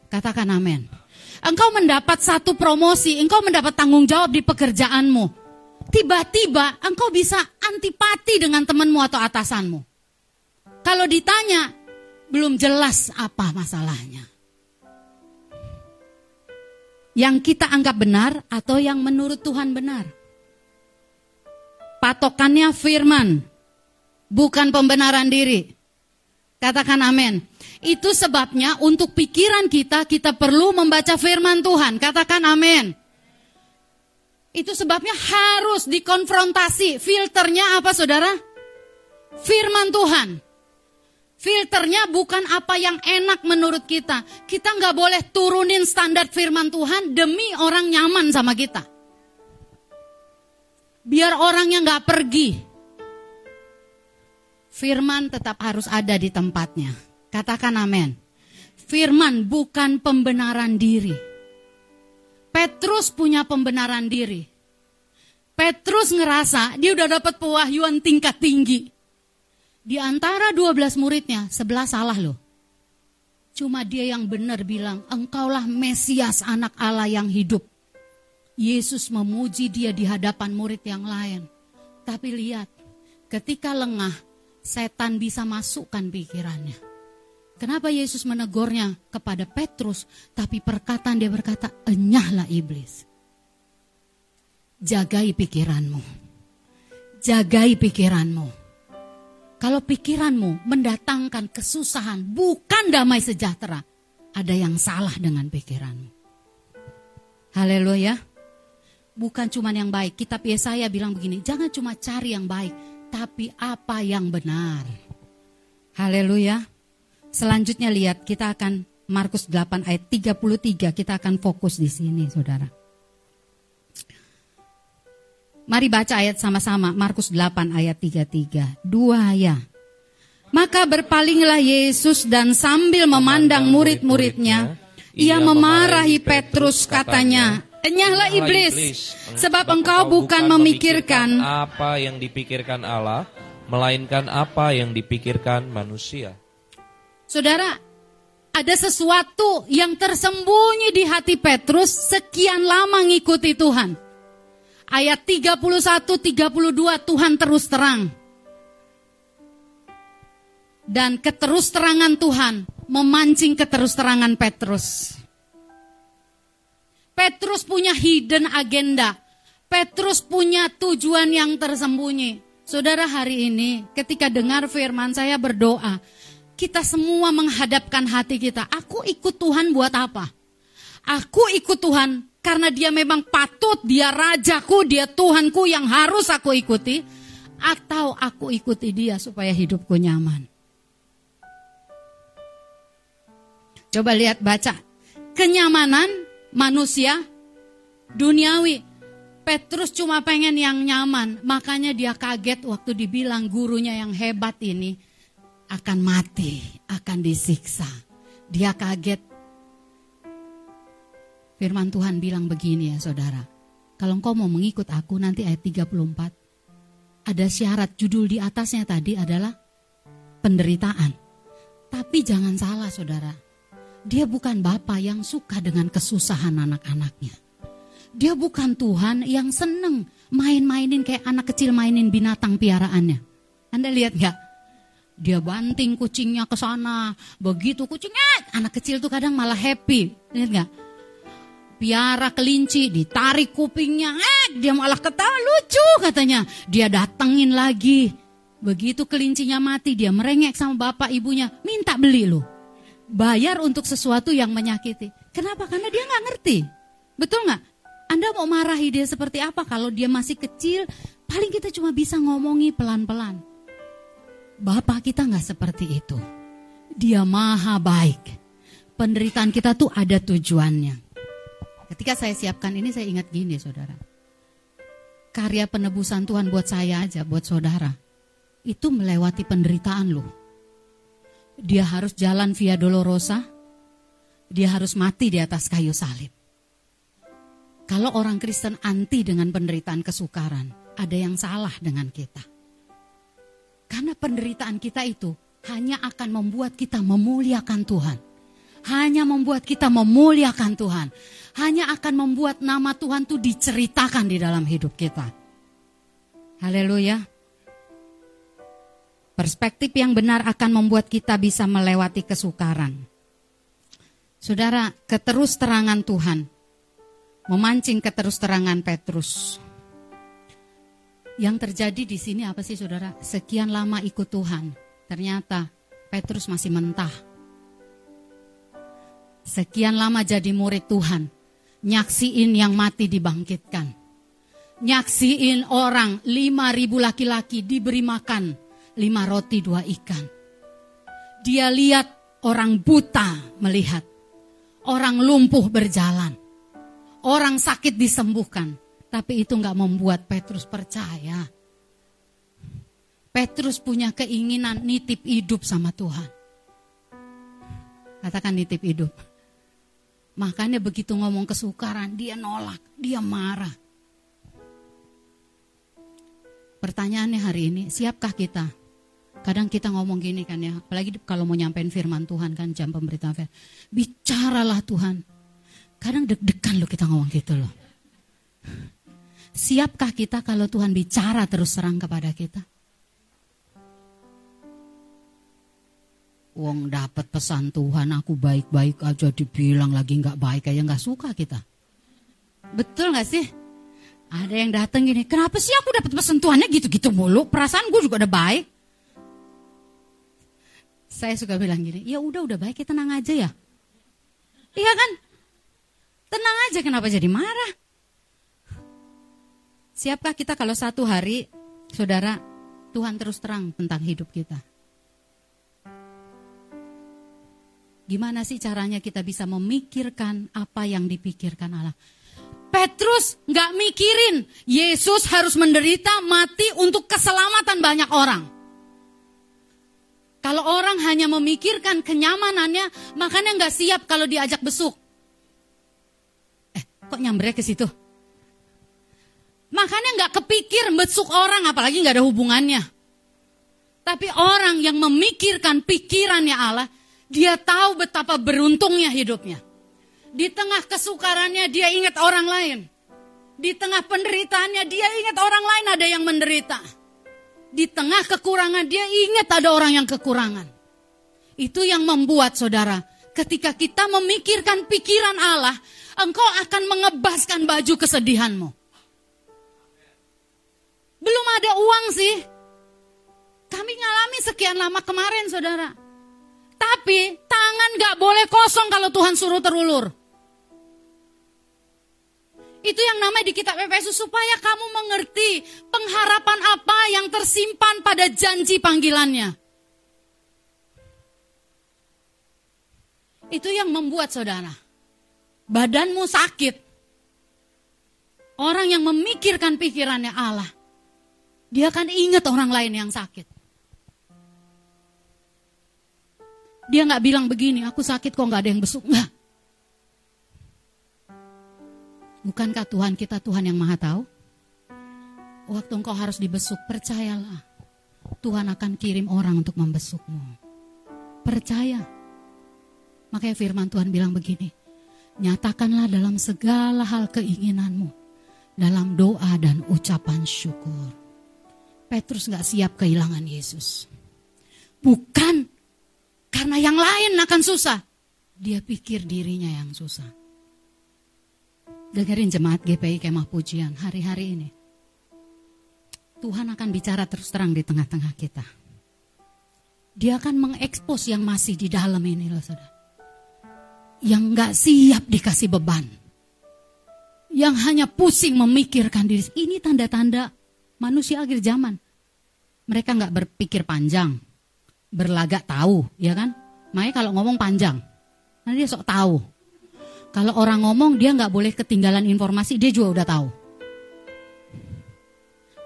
Katakan amin. Engkau mendapat satu promosi, engkau mendapat tanggung jawab di pekerjaanmu. Tiba-tiba engkau bisa antipati dengan temanmu atau atasanmu. Kalau ditanya, belum jelas apa masalahnya. Yang kita anggap benar atau yang menurut Tuhan benar. Patokannya firman, bukan pembenaran diri. Katakan amin. Itu sebabnya untuk pikiran kita, kita perlu membaca firman Tuhan. Katakan amin. Itu sebabnya harus dikonfrontasi. Filternya apa saudara? Firman Tuhan. Filternya bukan apa yang enak menurut kita. Kita nggak boleh turunin standar firman Tuhan demi orang nyaman sama kita. Biar orangnya nggak pergi. Firman tetap harus ada di tempatnya. Katakan amin. Firman bukan pembenaran diri. Petrus punya pembenaran diri. Petrus ngerasa dia udah dapat pewahyuan tingkat tinggi. Di antara 12 muridnya, sebelah salah loh. Cuma dia yang benar bilang, engkaulah Mesias anak Allah yang hidup. Yesus memuji dia di hadapan murid yang lain. Tapi lihat, ketika lengah, setan bisa masukkan pikirannya. Kenapa Yesus menegurnya kepada Petrus, tapi perkataan dia berkata, enyahlah iblis. Jagai pikiranmu. Jagai pikiranmu kalau pikiranmu mendatangkan kesusahan, bukan damai sejahtera, ada yang salah dengan pikiranmu. Haleluya. Bukan cuma yang baik. Kitab Yesaya bilang begini, jangan cuma cari yang baik, tapi apa yang benar. Haleluya. Selanjutnya lihat, kita akan Markus 8 ayat 33, kita akan fokus di sini, Saudara. Mari baca ayat sama-sama Markus 8 ayat 33. Dua ya. Maka berpalinglah Yesus dan sambil memandang murid-muridnya, ia memarahi Petrus katanya, Enyahlah iblis, sebab engkau bukan memikirkan apa yang dipikirkan Allah, melainkan apa yang dipikirkan manusia. Saudara, ada sesuatu yang tersembunyi di hati Petrus sekian lama ngikuti Tuhan. Ayat 31 32 Tuhan terus terang. Dan keterus terangan Tuhan memancing keterus terangan Petrus. Petrus punya hidden agenda. Petrus punya tujuan yang tersembunyi. Saudara hari ini ketika dengar firman saya berdoa, kita semua menghadapkan hati kita. Aku ikut Tuhan buat apa? Aku ikut Tuhan karena dia memang patut, dia rajaku, dia Tuhanku yang harus aku ikuti. Atau aku ikuti dia supaya hidupku nyaman. Coba lihat baca. Kenyamanan manusia duniawi. Petrus cuma pengen yang nyaman, makanya dia kaget waktu dibilang gurunya yang hebat ini akan mati, akan disiksa. Dia kaget. Firman Tuhan bilang begini ya saudara. Kalau engkau mau mengikut aku nanti ayat 34. Ada syarat judul di atasnya tadi adalah penderitaan. Tapi jangan salah saudara. Dia bukan Bapak yang suka dengan kesusahan anak-anaknya. Dia bukan Tuhan yang seneng main-mainin kayak anak kecil mainin binatang piaraannya. Anda lihat gak? Dia banting kucingnya ke sana. Begitu kucingnya, anak kecil tuh kadang malah happy. Lihat nggak? Piara kelinci, ditarik kupingnya, eh, dia malah ketawa lucu katanya. Dia datengin lagi. Begitu kelincinya mati, dia merengek sama bapak ibunya, minta beli loh. Bayar untuk sesuatu yang menyakiti. Kenapa? Karena dia nggak ngerti. Betul nggak? Anda mau marahi dia seperti apa kalau dia masih kecil? Paling kita cuma bisa ngomongi pelan-pelan. Bapak kita nggak seperti itu. Dia maha baik. Penderitaan kita tuh ada tujuannya. Ketika saya siapkan ini saya ingat gini saudara. Karya penebusan Tuhan buat saya aja, buat saudara. Itu melewati penderitaan loh. Dia harus jalan via Dolorosa. Dia harus mati di atas kayu salib. Kalau orang Kristen anti dengan penderitaan kesukaran, ada yang salah dengan kita. Karena penderitaan kita itu hanya akan membuat kita memuliakan Tuhan. Hanya membuat kita memuliakan Tuhan. Hanya akan membuat nama Tuhan itu diceritakan di dalam hidup kita. Haleluya. Perspektif yang benar akan membuat kita bisa melewati kesukaran. Saudara, keterus terangan Tuhan memancing keterus terangan Petrus. Yang terjadi di sini apa sih saudara? Sekian lama ikut Tuhan, ternyata Petrus masih mentah. Sekian lama jadi murid Tuhan, nyaksiin yang mati dibangkitkan. Nyaksiin orang lima ribu laki-laki diberi makan lima roti dua ikan. Dia lihat orang buta melihat, orang lumpuh berjalan, orang sakit disembuhkan. Tapi itu nggak membuat Petrus percaya. Petrus punya keinginan nitip hidup sama Tuhan. Katakan nitip hidup. Makanya begitu ngomong kesukaran, dia nolak, dia marah. Pertanyaannya hari ini, siapkah kita? Kadang kita ngomong gini kan ya, apalagi kalau mau nyampein firman Tuhan kan jam pemberitaan firman. Bicaralah Tuhan. Kadang deg-degan loh kita ngomong gitu loh. Siapkah kita kalau Tuhan bicara terus serang kepada kita? Wong dapat pesan Tuhan aku baik-baik aja dibilang lagi nggak baik aja nggak suka kita. Betul nggak sih? Ada yang datang gini, kenapa sih aku dapat pesan Tuhannya gitu-gitu mulu? Perasaan gue juga udah baik. Saya suka bilang gini, ya udah udah baik, ya tenang aja ya. Iya kan? Tenang aja, kenapa jadi marah? Siapkah kita kalau satu hari, saudara, Tuhan terus terang tentang hidup kita? Gimana sih caranya kita bisa memikirkan apa yang dipikirkan Allah? Petrus nggak mikirin Yesus harus menderita mati untuk keselamatan banyak orang. Kalau orang hanya memikirkan kenyamanannya, makanya nggak siap kalau diajak besuk. Eh, kok nyambre ke situ? Makanya nggak kepikir besuk orang, apalagi nggak ada hubungannya. Tapi orang yang memikirkan pikirannya Allah, dia tahu betapa beruntungnya hidupnya. Di tengah kesukarannya dia ingat orang lain. Di tengah penderitaannya dia ingat orang lain ada yang menderita. Di tengah kekurangan dia ingat ada orang yang kekurangan. Itu yang membuat saudara, ketika kita memikirkan pikiran Allah, engkau akan mengebaskan baju kesedihanmu. Belum ada uang sih. Kami ngalami sekian lama kemarin saudara. Tapi tangan gak boleh kosong kalau Tuhan suruh terulur. Itu yang namanya di kitab Efesus supaya kamu mengerti pengharapan apa yang tersimpan pada janji panggilannya. Itu yang membuat saudara, badanmu sakit. Orang yang memikirkan pikirannya Allah, dia akan ingat orang lain yang sakit. Dia nggak bilang begini, aku sakit kok nggak ada yang besuk. Nggak. Bukankah Tuhan kita Tuhan yang maha tahu? Waktu engkau harus dibesuk, percayalah. Tuhan akan kirim orang untuk membesukmu. Percaya. Makanya firman Tuhan bilang begini. Nyatakanlah dalam segala hal keinginanmu. Dalam doa dan ucapan syukur. Petrus gak siap kehilangan Yesus. Bukan karena yang lain akan susah. Dia pikir dirinya yang susah. Dengerin jemaat GPI Kemah Pujian hari-hari ini. Tuhan akan bicara terus terang di tengah-tengah kita. Dia akan mengekspos yang masih di dalam ini loh saudara. Yang gak siap dikasih beban. Yang hanya pusing memikirkan diri. Ini tanda-tanda manusia akhir zaman. Mereka gak berpikir panjang berlagak tahu, ya kan? Makanya kalau ngomong panjang, nanti dia sok tahu. Kalau orang ngomong dia nggak boleh ketinggalan informasi, dia juga udah tahu.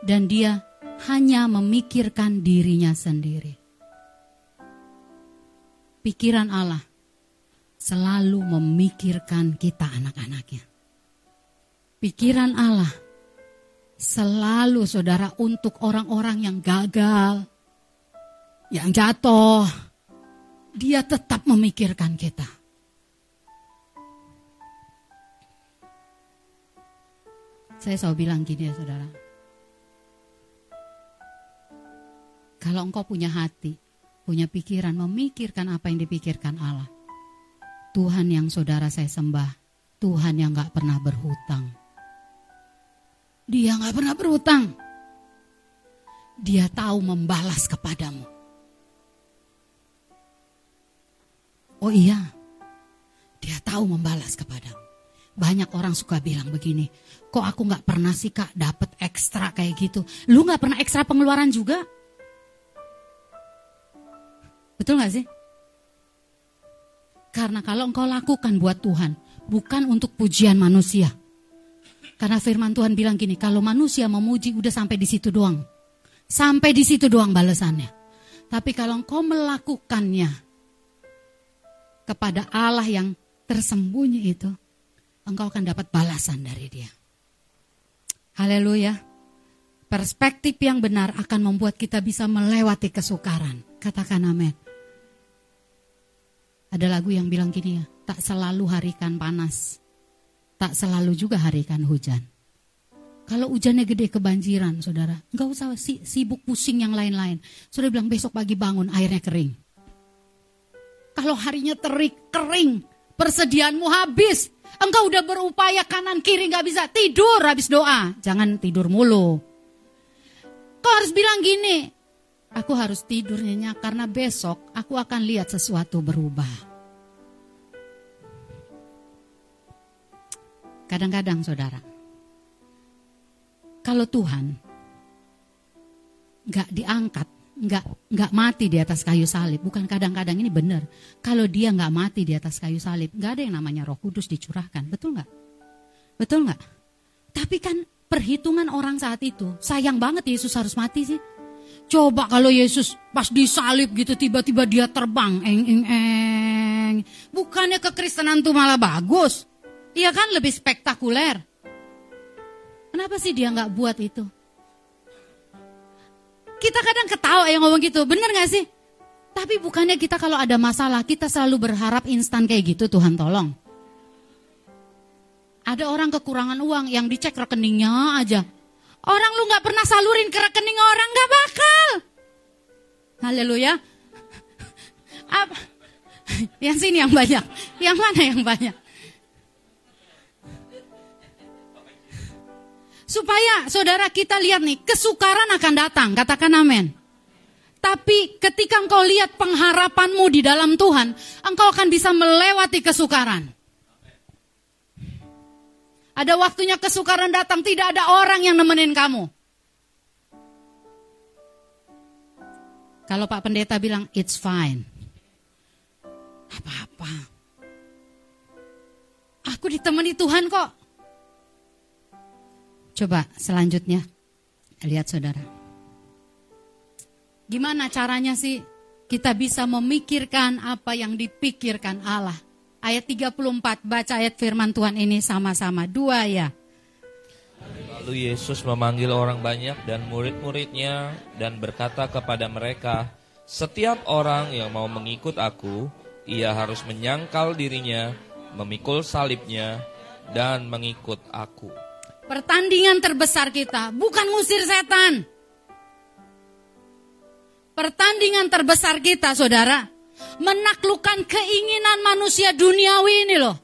Dan dia hanya memikirkan dirinya sendiri. Pikiran Allah selalu memikirkan kita anak-anaknya. Pikiran Allah selalu saudara untuk orang-orang yang gagal, yang jatuh, dia tetap memikirkan kita. Saya selalu bilang gini ya saudara. Kalau engkau punya hati, punya pikiran, memikirkan apa yang dipikirkan Allah. Tuhan yang saudara saya sembah, Tuhan yang gak pernah berhutang. Dia gak pernah berhutang. Dia tahu membalas kepadamu. Oh iya, dia tahu membalas kepadamu. Banyak orang suka bilang begini, kok aku gak pernah sih kak dapat ekstra kayak gitu. Lu gak pernah ekstra pengeluaran juga? Betul gak sih? Karena kalau engkau lakukan buat Tuhan, bukan untuk pujian manusia. Karena firman Tuhan bilang gini, kalau manusia memuji udah sampai di situ doang. Sampai di situ doang balasannya. Tapi kalau engkau melakukannya kepada Allah yang tersembunyi itu, engkau akan dapat balasan dari dia. Haleluya. Perspektif yang benar akan membuat kita bisa melewati kesukaran. Katakan amin. Ada lagu yang bilang gini ya, tak selalu harikan panas. Tak selalu juga harikan hujan. Kalau hujannya gede kebanjiran, saudara, enggak usah sibuk pusing yang lain-lain. Sudah bilang besok pagi bangun, airnya kering. Kalau harinya terik, kering, persediaanmu habis. Engkau udah berupaya kanan kiri nggak bisa tidur habis doa. Jangan tidur mulu. Kau harus bilang gini, aku harus tidur nyenyak karena besok aku akan lihat sesuatu berubah. Kadang-kadang saudara, kalau Tuhan nggak diangkat nggak nggak mati di atas kayu salib. Bukan kadang-kadang ini benar. Kalau dia nggak mati di atas kayu salib, nggak ada yang namanya Roh Kudus dicurahkan. Betul nggak? Betul nggak? Tapi kan perhitungan orang saat itu sayang banget Yesus harus mati sih. Coba kalau Yesus pas disalib gitu tiba-tiba dia terbang, eng eng eng. Bukannya kekristenan tuh malah bagus? Iya kan lebih spektakuler. Kenapa sih dia nggak buat itu? Kita kadang ketawa yang ngomong gitu, bener gak sih? Tapi bukannya kita kalau ada masalah, kita selalu berharap instan kayak gitu, Tuhan tolong. Ada orang kekurangan uang yang dicek rekeningnya aja. Orang lu gak pernah salurin ke rekening orang, gak bakal. Haleluya. Apa? *laughs* Yang sini yang banyak. Yang mana yang banyak? Supaya saudara kita lihat nih, kesukaran akan datang. Katakan amin. Tapi ketika engkau lihat pengharapanmu di dalam Tuhan, engkau akan bisa melewati kesukaran. Ada waktunya kesukaran datang, tidak ada orang yang nemenin kamu. Kalau Pak Pendeta bilang, it's fine. Apa-apa. Aku ditemani Tuhan kok. Coba selanjutnya, lihat saudara. Gimana caranya sih kita bisa memikirkan apa yang dipikirkan Allah? Ayat 34, baca ayat firman Tuhan ini sama-sama. Dua ya. Lalu Yesus memanggil orang banyak dan murid-muridnya dan berkata kepada mereka, Setiap orang yang mau mengikut aku, ia harus menyangkal dirinya, memikul salibnya, dan mengikut aku. Pertandingan terbesar kita bukan ngusir setan. Pertandingan terbesar kita, saudara, menaklukkan keinginan manusia duniawi ini loh.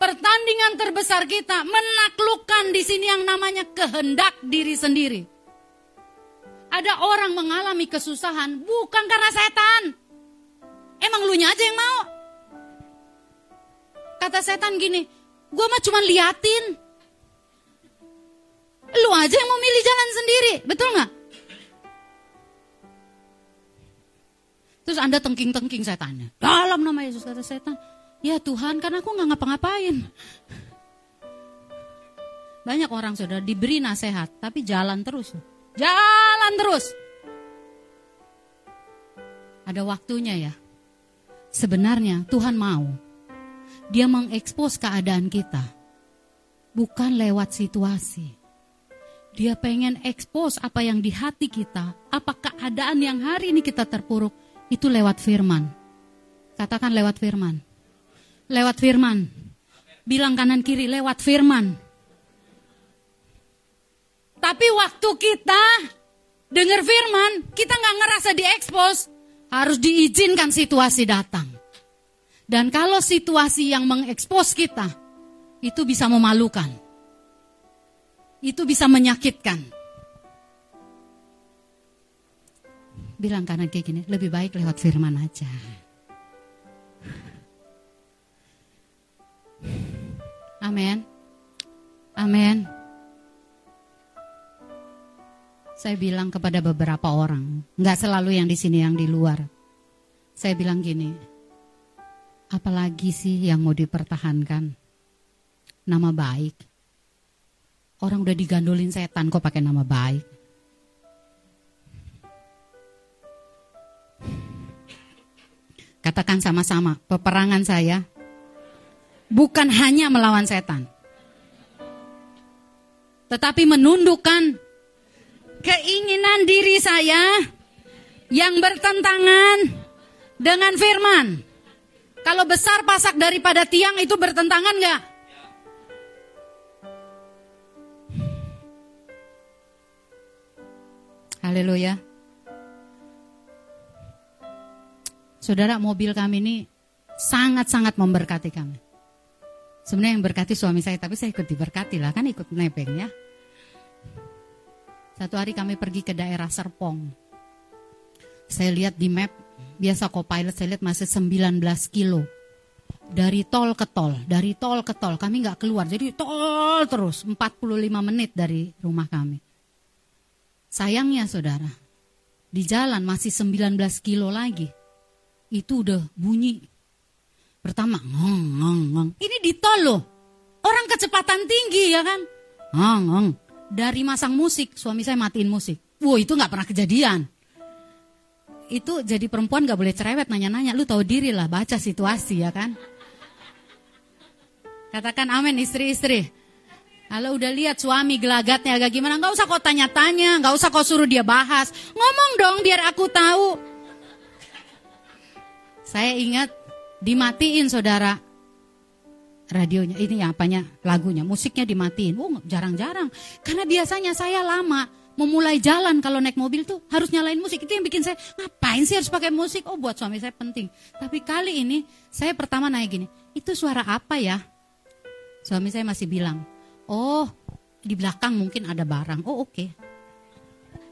Pertandingan terbesar kita menaklukkan di sini yang namanya kehendak diri sendiri. Ada orang mengalami kesusahan bukan karena setan. Emang lu aja yang mau. Kata setan gini, gue mah cuma liatin. Lu aja yang mau milih jalan sendiri, betul nggak? Terus Anda tengking-tengking setannya. Dalam nama Yesus kata setan. Ya Tuhan, kan aku nggak ngapa-ngapain. Banyak orang sudah diberi nasihat, tapi jalan terus. Jalan terus. Ada waktunya ya. Sebenarnya Tuhan mau. Dia mengekspos keadaan kita. Bukan lewat situasi. Dia pengen ekspos apa yang di hati kita. Apa keadaan yang hari ini kita terpuruk. Itu lewat firman. Katakan lewat firman. Lewat firman. Bilang kanan kiri lewat firman. Tapi waktu kita dengar firman, kita nggak ngerasa diekspos. Harus diizinkan situasi datang. Dan kalau situasi yang mengekspos kita, itu bisa memalukan. Itu bisa menyakitkan. Bilang kanan kayak gini, lebih baik lewat firman aja. Amin. Amin. Saya bilang kepada beberapa orang, nggak selalu yang di sini yang di luar. Saya bilang gini, apalagi sih yang mau dipertahankan? Nama baik. Orang udah digandolin setan kok pakai nama baik. Katakan sama-sama, peperangan saya bukan hanya melawan setan. Tetapi menundukkan keinginan diri saya yang bertentangan dengan firman. Kalau besar pasak daripada tiang itu bertentangan nggak? Haleluya. Saudara, mobil kami ini sangat-sangat memberkati kami. Sebenarnya yang berkati suami saya, tapi saya ikut diberkati lah, kan ikut nebeng ya. Satu hari kami pergi ke daerah Serpong. Saya lihat di map, biasa co-pilot saya lihat masih 19 kilo. Dari tol ke tol, dari tol ke tol, kami nggak keluar. Jadi tol terus, 45 menit dari rumah kami. Sayangnya saudara, di jalan masih 19 kilo lagi. Itu udah bunyi. Pertama, ngong, ngong, ngong. Ini di tol loh. Orang kecepatan tinggi ya kan. Ngong, ngong dari masang musik, suami saya matiin musik. Wow itu nggak pernah kejadian. Itu jadi perempuan nggak boleh cerewet nanya-nanya. Lu tahu diri lah, baca situasi ya kan. Katakan amin istri-istri. Kalau udah lihat suami gelagatnya agak gimana, nggak usah kau tanya-tanya, nggak usah kau suruh dia bahas. Ngomong dong biar aku tahu. Saya ingat dimatiin saudara radionya, ini apanya lagunya, musiknya dimatiin. Oh jarang-jarang, karena biasanya saya lama memulai jalan kalau naik mobil tuh harus nyalain musik. Itu yang bikin saya ngapain sih harus pakai musik? Oh buat suami saya penting. Tapi kali ini saya pertama naik gini, itu suara apa ya? Suami saya masih bilang, Oh, di belakang mungkin ada barang. Oh, oke. Okay.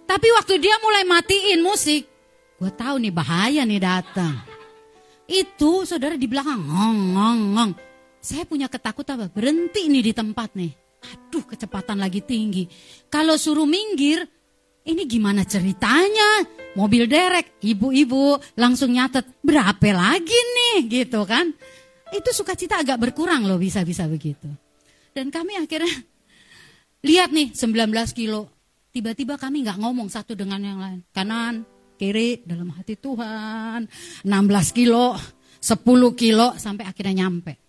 Tapi waktu dia mulai matiin musik, gue tahu nih bahaya nih datang. Itu saudara di belakang ngong ngong ngong. Saya punya ketakutan apa? Berhenti nih di tempat nih. Aduh, kecepatan lagi tinggi. Kalau suruh minggir, ini gimana ceritanya? Mobil derek, ibu-ibu langsung nyatet berapa lagi nih gitu kan? Itu sukacita agak berkurang loh bisa-bisa begitu. Dan kami akhirnya lihat nih 19 kilo. Tiba-tiba kami nggak ngomong satu dengan yang lain. Kanan, kiri, dalam hati Tuhan. 16 kilo, 10 kilo, sampai akhirnya nyampe.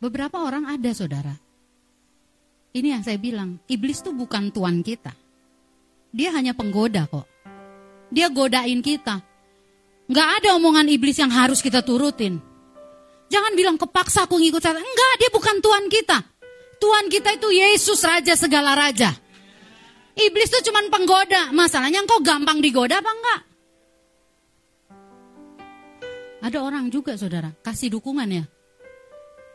Beberapa orang ada saudara. Ini yang saya bilang, iblis tuh bukan tuan kita. Dia hanya penggoda kok. Dia godain kita. Nggak ada omongan iblis yang harus kita turutin. Jangan bilang kepaksa aku ngikut setan. Enggak, dia bukan Tuhan kita. Tuhan kita itu Yesus Raja segala Raja. Iblis itu cuma penggoda. Masalahnya engkau gampang digoda apa enggak? Ada orang juga saudara, kasih dukungan ya.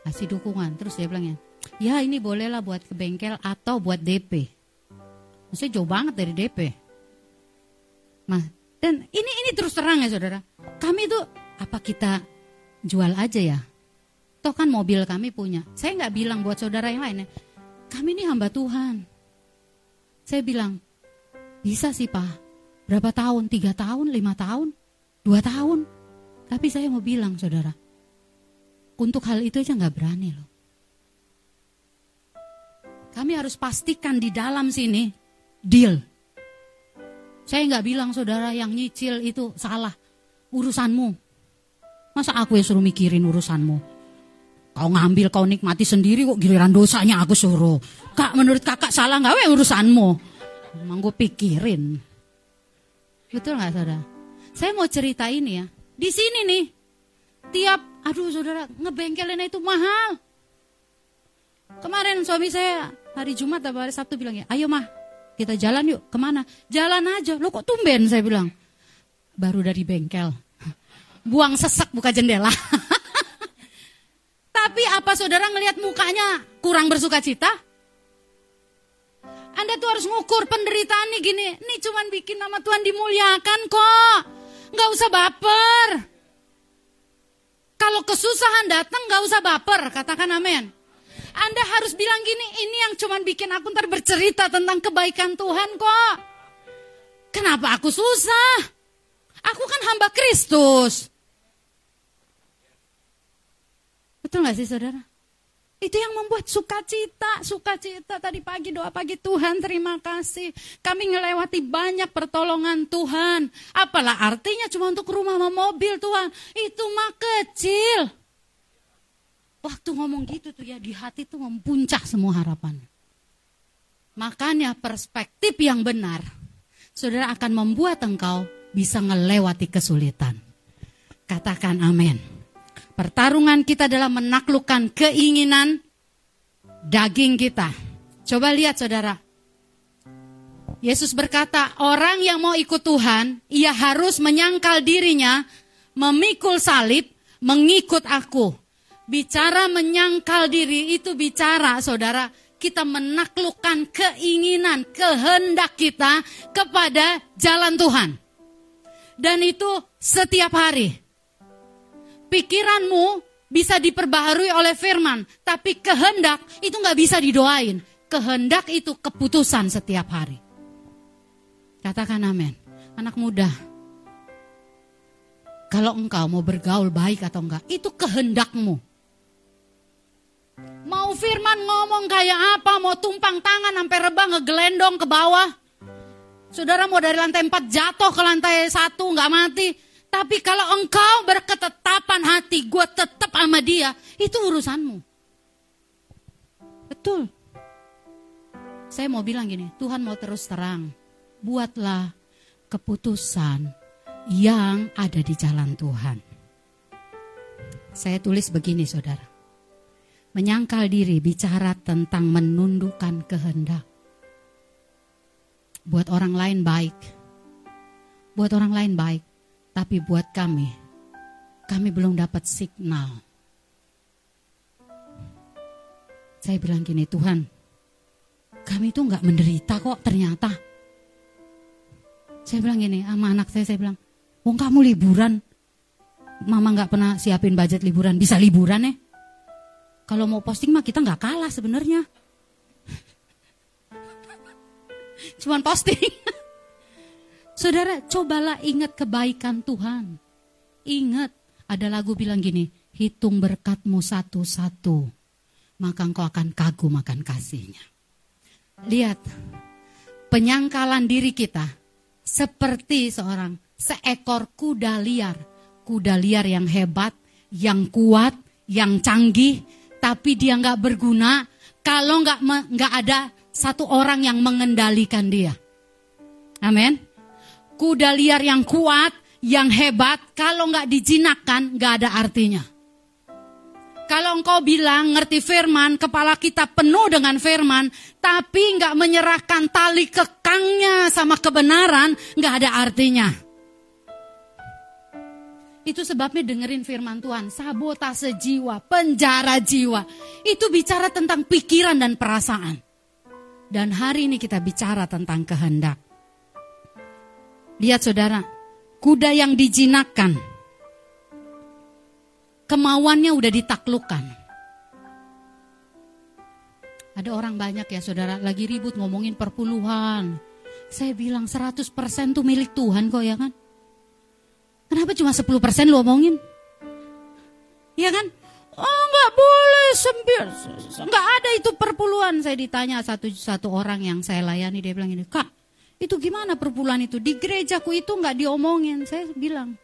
Kasih dukungan. Terus dia bilang ya, ya ini bolehlah buat ke bengkel atau buat DP. Maksudnya jauh banget dari DP. Nah, dan ini ini terus terang ya saudara. Kami itu apa kita jual aja ya. Toh kan mobil kami punya. Saya nggak bilang buat saudara yang lain ya. Kami ini hamba Tuhan. Saya bilang, bisa sih pak. Berapa tahun? Tiga tahun? Lima tahun? Dua tahun? Tapi saya mau bilang saudara. Untuk hal itu aja nggak berani loh. Kami harus pastikan di dalam sini deal. Saya nggak bilang saudara yang nyicil itu salah urusanmu. Masa aku yang suruh mikirin urusanmu? Kau ngambil, kau nikmati sendiri kok giliran dosanya aku suruh. Kak, menurut kakak salah nggak we urusanmu? Emang gue pikirin. Betul nggak saudara? Saya mau cerita ini ya. Di sini nih, tiap, aduh saudara, ngebengkelin itu mahal. Kemarin suami saya hari Jumat atau hari Sabtu bilang ya, ayo mah kita jalan yuk, ke mana? Jalan aja, lo kok tumben saya bilang. Baru dari bengkel buang sesek buka jendela. *laughs* Tapi apa saudara ngelihat mukanya kurang bersuka cita? Anda tuh harus ngukur penderitaan nih gini. Ini cuman bikin nama Tuhan dimuliakan kok. Nggak usah baper. Kalau kesusahan datang nggak usah baper. Katakan amin. Anda harus bilang gini, ini yang cuman bikin aku ntar bercerita tentang kebaikan Tuhan kok. Kenapa aku susah? Aku kan hamba Kristus. Betul gak sih saudara? Itu yang membuat sukacita, sukacita tadi pagi doa pagi Tuhan terima kasih. Kami ngelewati banyak pertolongan Tuhan. Apalah artinya cuma untuk rumah sama mobil Tuhan. Itu mah kecil. Waktu ngomong gitu tuh ya di hati tuh mempuncak semua harapan. Makanya perspektif yang benar. Saudara akan membuat engkau bisa ngelewati kesulitan. Katakan amin. Pertarungan kita adalah menaklukkan keinginan daging kita. Coba lihat saudara. Yesus berkata, orang yang mau ikut Tuhan, ia harus menyangkal dirinya, memikul salib, mengikut aku. Bicara menyangkal diri itu bicara, saudara, kita menaklukkan keinginan, kehendak kita kepada jalan Tuhan. Dan itu setiap hari. Pikiranmu bisa diperbaharui oleh firman, tapi kehendak itu nggak bisa didoain. Kehendak itu keputusan setiap hari. Katakan amin. Anak muda, kalau engkau mau bergaul baik atau enggak, itu kehendakmu. Mau firman ngomong kayak apa, mau tumpang tangan sampai rebah ngegelendong ke bawah. Saudara mau dari lantai 4 jatuh ke lantai 1 nggak mati, tapi kalau engkau berketetapan hati, gue tetap sama dia, itu urusanmu. Betul. Saya mau bilang gini, Tuhan mau terus terang. Buatlah keputusan yang ada di jalan Tuhan. Saya tulis begini saudara. Menyangkal diri bicara tentang menundukkan kehendak. Buat orang lain baik. Buat orang lain baik. Tapi buat kami, kami belum dapat signal. Saya bilang gini, Tuhan, kami itu nggak menderita kok ternyata. Saya bilang gini sama anak saya, saya bilang, wong kamu liburan, mama nggak pernah siapin budget liburan, bisa liburan ya? Kalau mau posting mah kita nggak kalah sebenarnya. *laughs* Cuman posting. *laughs* Saudara, cobalah ingat kebaikan Tuhan. Ingat, ada lagu bilang gini, hitung berkatmu satu-satu, maka engkau akan kagum akan kasihnya. Lihat, penyangkalan diri kita seperti seorang seekor kuda liar. Kuda liar yang hebat, yang kuat, yang canggih, tapi dia nggak berguna kalau nggak nggak ada satu orang yang mengendalikan dia. Amin. Kuda liar yang kuat, yang hebat, kalau nggak dijinakkan nggak ada artinya. Kalau engkau bilang ngerti firman, kepala kita penuh dengan firman, tapi nggak menyerahkan tali kekangnya sama kebenaran, nggak ada artinya. Itu sebabnya dengerin firman Tuhan, sabotase jiwa, penjara jiwa. Itu bicara tentang pikiran dan perasaan. Dan hari ini kita bicara tentang kehendak. Lihat saudara, kuda yang dijinakkan, kemauannya udah ditaklukkan. Ada orang banyak ya saudara lagi ribut ngomongin perpuluhan. Saya bilang 100% tuh milik Tuhan kok ya kan. Kenapa cuma 10% lu omongin? Iya kan? Oh nggak boleh sempir, nggak ada itu perpuluhan. Saya ditanya satu satu orang yang saya layani dia bilang ini, kak itu gimana perpuluhan itu di gerejaku itu nggak diomongin. Saya bilang,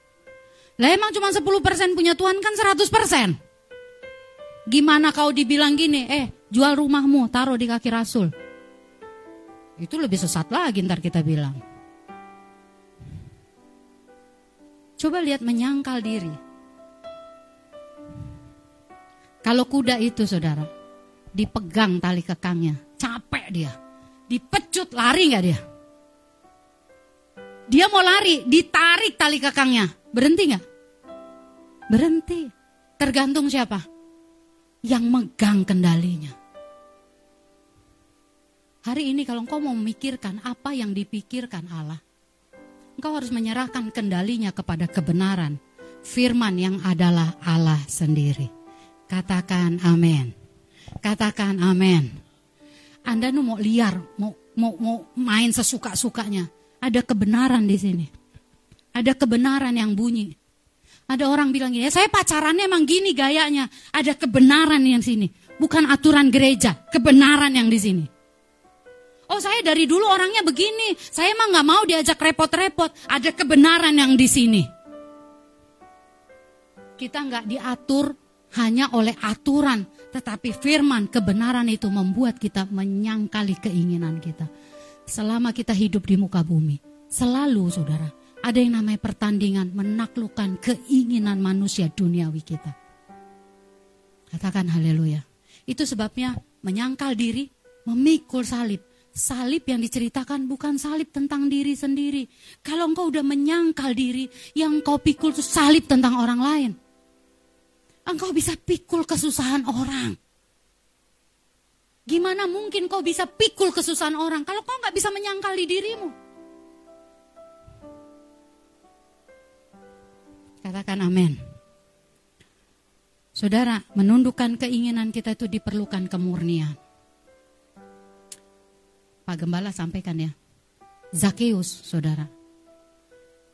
lah emang cuma 10% punya Tuhan kan 100%. Gimana kau dibilang gini, eh jual rumahmu taruh di kaki Rasul. Itu lebih sesat lagi ntar kita bilang. Coba lihat menyangkal diri. Kalau kuda itu saudara, dipegang tali kekangnya, capek dia. Dipecut lari nggak dia? Dia mau lari, ditarik tali kekangnya. Berhenti nggak? Berhenti. Tergantung siapa? Yang megang kendalinya. Hari ini kalau engkau mau memikirkan apa yang dipikirkan Allah, engkau harus menyerahkan kendalinya kepada kebenaran. Firman yang adalah Allah sendiri. Katakan amin. Katakan amin. Anda nu mau liar, mau mau mau main sesuka-sukanya. Ada kebenaran di sini. Ada kebenaran yang bunyi. Ada orang bilang gini, ya saya pacarannya emang gini gayanya. Ada kebenaran yang sini. Bukan aturan gereja, kebenaran yang di sini. Oh saya dari dulu orangnya begini, saya emang nggak mau diajak repot-repot. Ada kebenaran yang di sini. Kita nggak diatur hanya oleh aturan, tetapi firman kebenaran itu membuat kita menyangkali keinginan kita. Selama kita hidup di muka bumi, selalu saudara, ada yang namanya pertandingan menaklukkan keinginan manusia duniawi kita. Katakan haleluya. Itu sebabnya menyangkal diri, memikul salib. Salib yang diceritakan bukan salib tentang diri sendiri. Kalau engkau udah menyangkal diri, yang kau pikul itu salib tentang orang lain. Engkau bisa pikul kesusahan orang. Gimana mungkin kau bisa pikul kesusahan orang kalau kau nggak bisa menyangkal di dirimu? Katakan amin. Saudara, menundukkan keinginan kita itu diperlukan kemurnian. Pak Gembala sampaikan ya. Zakeus, saudara.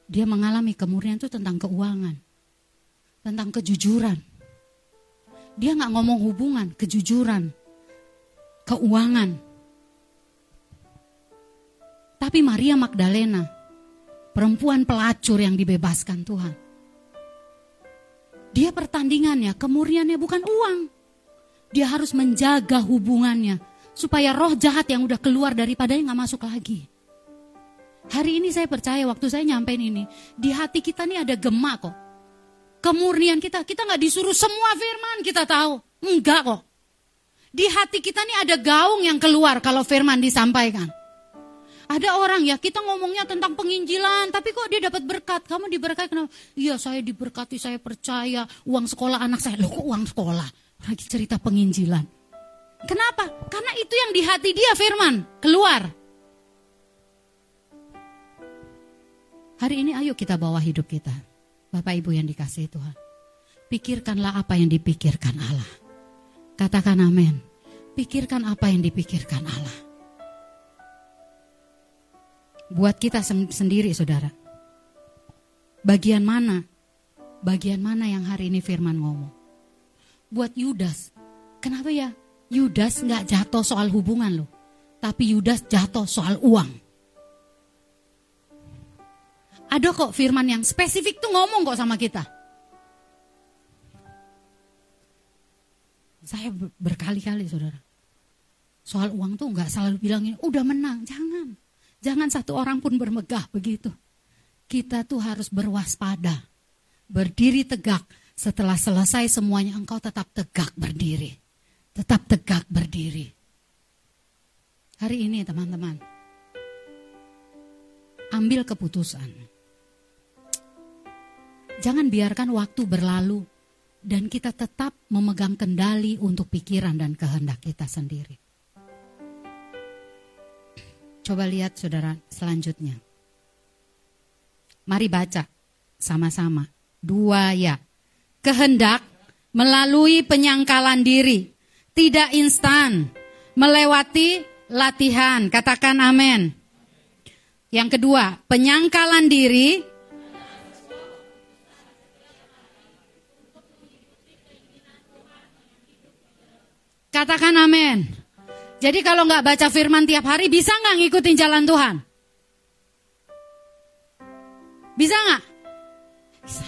Dia mengalami kemurnian itu tentang keuangan. Tentang kejujuran. Dia nggak ngomong hubungan, kejujuran, keuangan. Tapi Maria Magdalena, perempuan pelacur yang dibebaskan Tuhan. Dia pertandingannya, kemurniannya bukan uang. Dia harus menjaga hubungannya supaya roh jahat yang udah keluar daripadanya nggak masuk lagi. Hari ini saya percaya waktu saya nyampein ini, di hati kita nih ada gema kok. Kemurnian kita, kita nggak disuruh semua firman kita tahu. Enggak kok. Di hati kita nih ada gaung yang keluar kalau firman disampaikan. Ada orang ya, kita ngomongnya tentang penginjilan, tapi kok dia dapat berkat? Kamu diberkati kenapa? Iya, saya diberkati, saya percaya. Uang sekolah anak saya, loh kok uang sekolah? Lagi cerita penginjilan. Kenapa? Karena itu yang di hati dia firman, keluar. Hari ini ayo kita bawa hidup kita. Bapak Ibu yang dikasih Tuhan. Pikirkanlah apa yang dipikirkan Allah. Katakan amin. Pikirkan apa yang dipikirkan Allah buat kita sendiri saudara. Bagian mana? Bagian mana yang hari ini firman ngomong? Buat Yudas. Kenapa ya? Yudas nggak jatuh soal hubungan loh. Tapi Yudas jatuh soal uang. Ada kok firman yang spesifik tuh ngomong kok sama kita. Saya berkali-kali saudara. Soal uang tuh nggak selalu bilang ini udah menang, jangan. Jangan satu orang pun bermegah begitu. Kita tuh harus berwaspada. Berdiri tegak. Setelah selesai semuanya engkau tetap tegak berdiri. Tetap tegak berdiri. Hari ini teman-teman. Ambil keputusan. Jangan biarkan waktu berlalu dan kita tetap memegang kendali untuk pikiran dan kehendak kita sendiri. Coba lihat saudara selanjutnya. Mari baca sama-sama. Dua ya. Kehendak melalui penyangkalan diri. Tidak instan. Melewati latihan. Katakan amin. Yang kedua, penyangkalan diri Katakan amin. Jadi kalau nggak baca firman tiap hari, bisa nggak ngikutin jalan Tuhan? Bisa nggak? Bisa.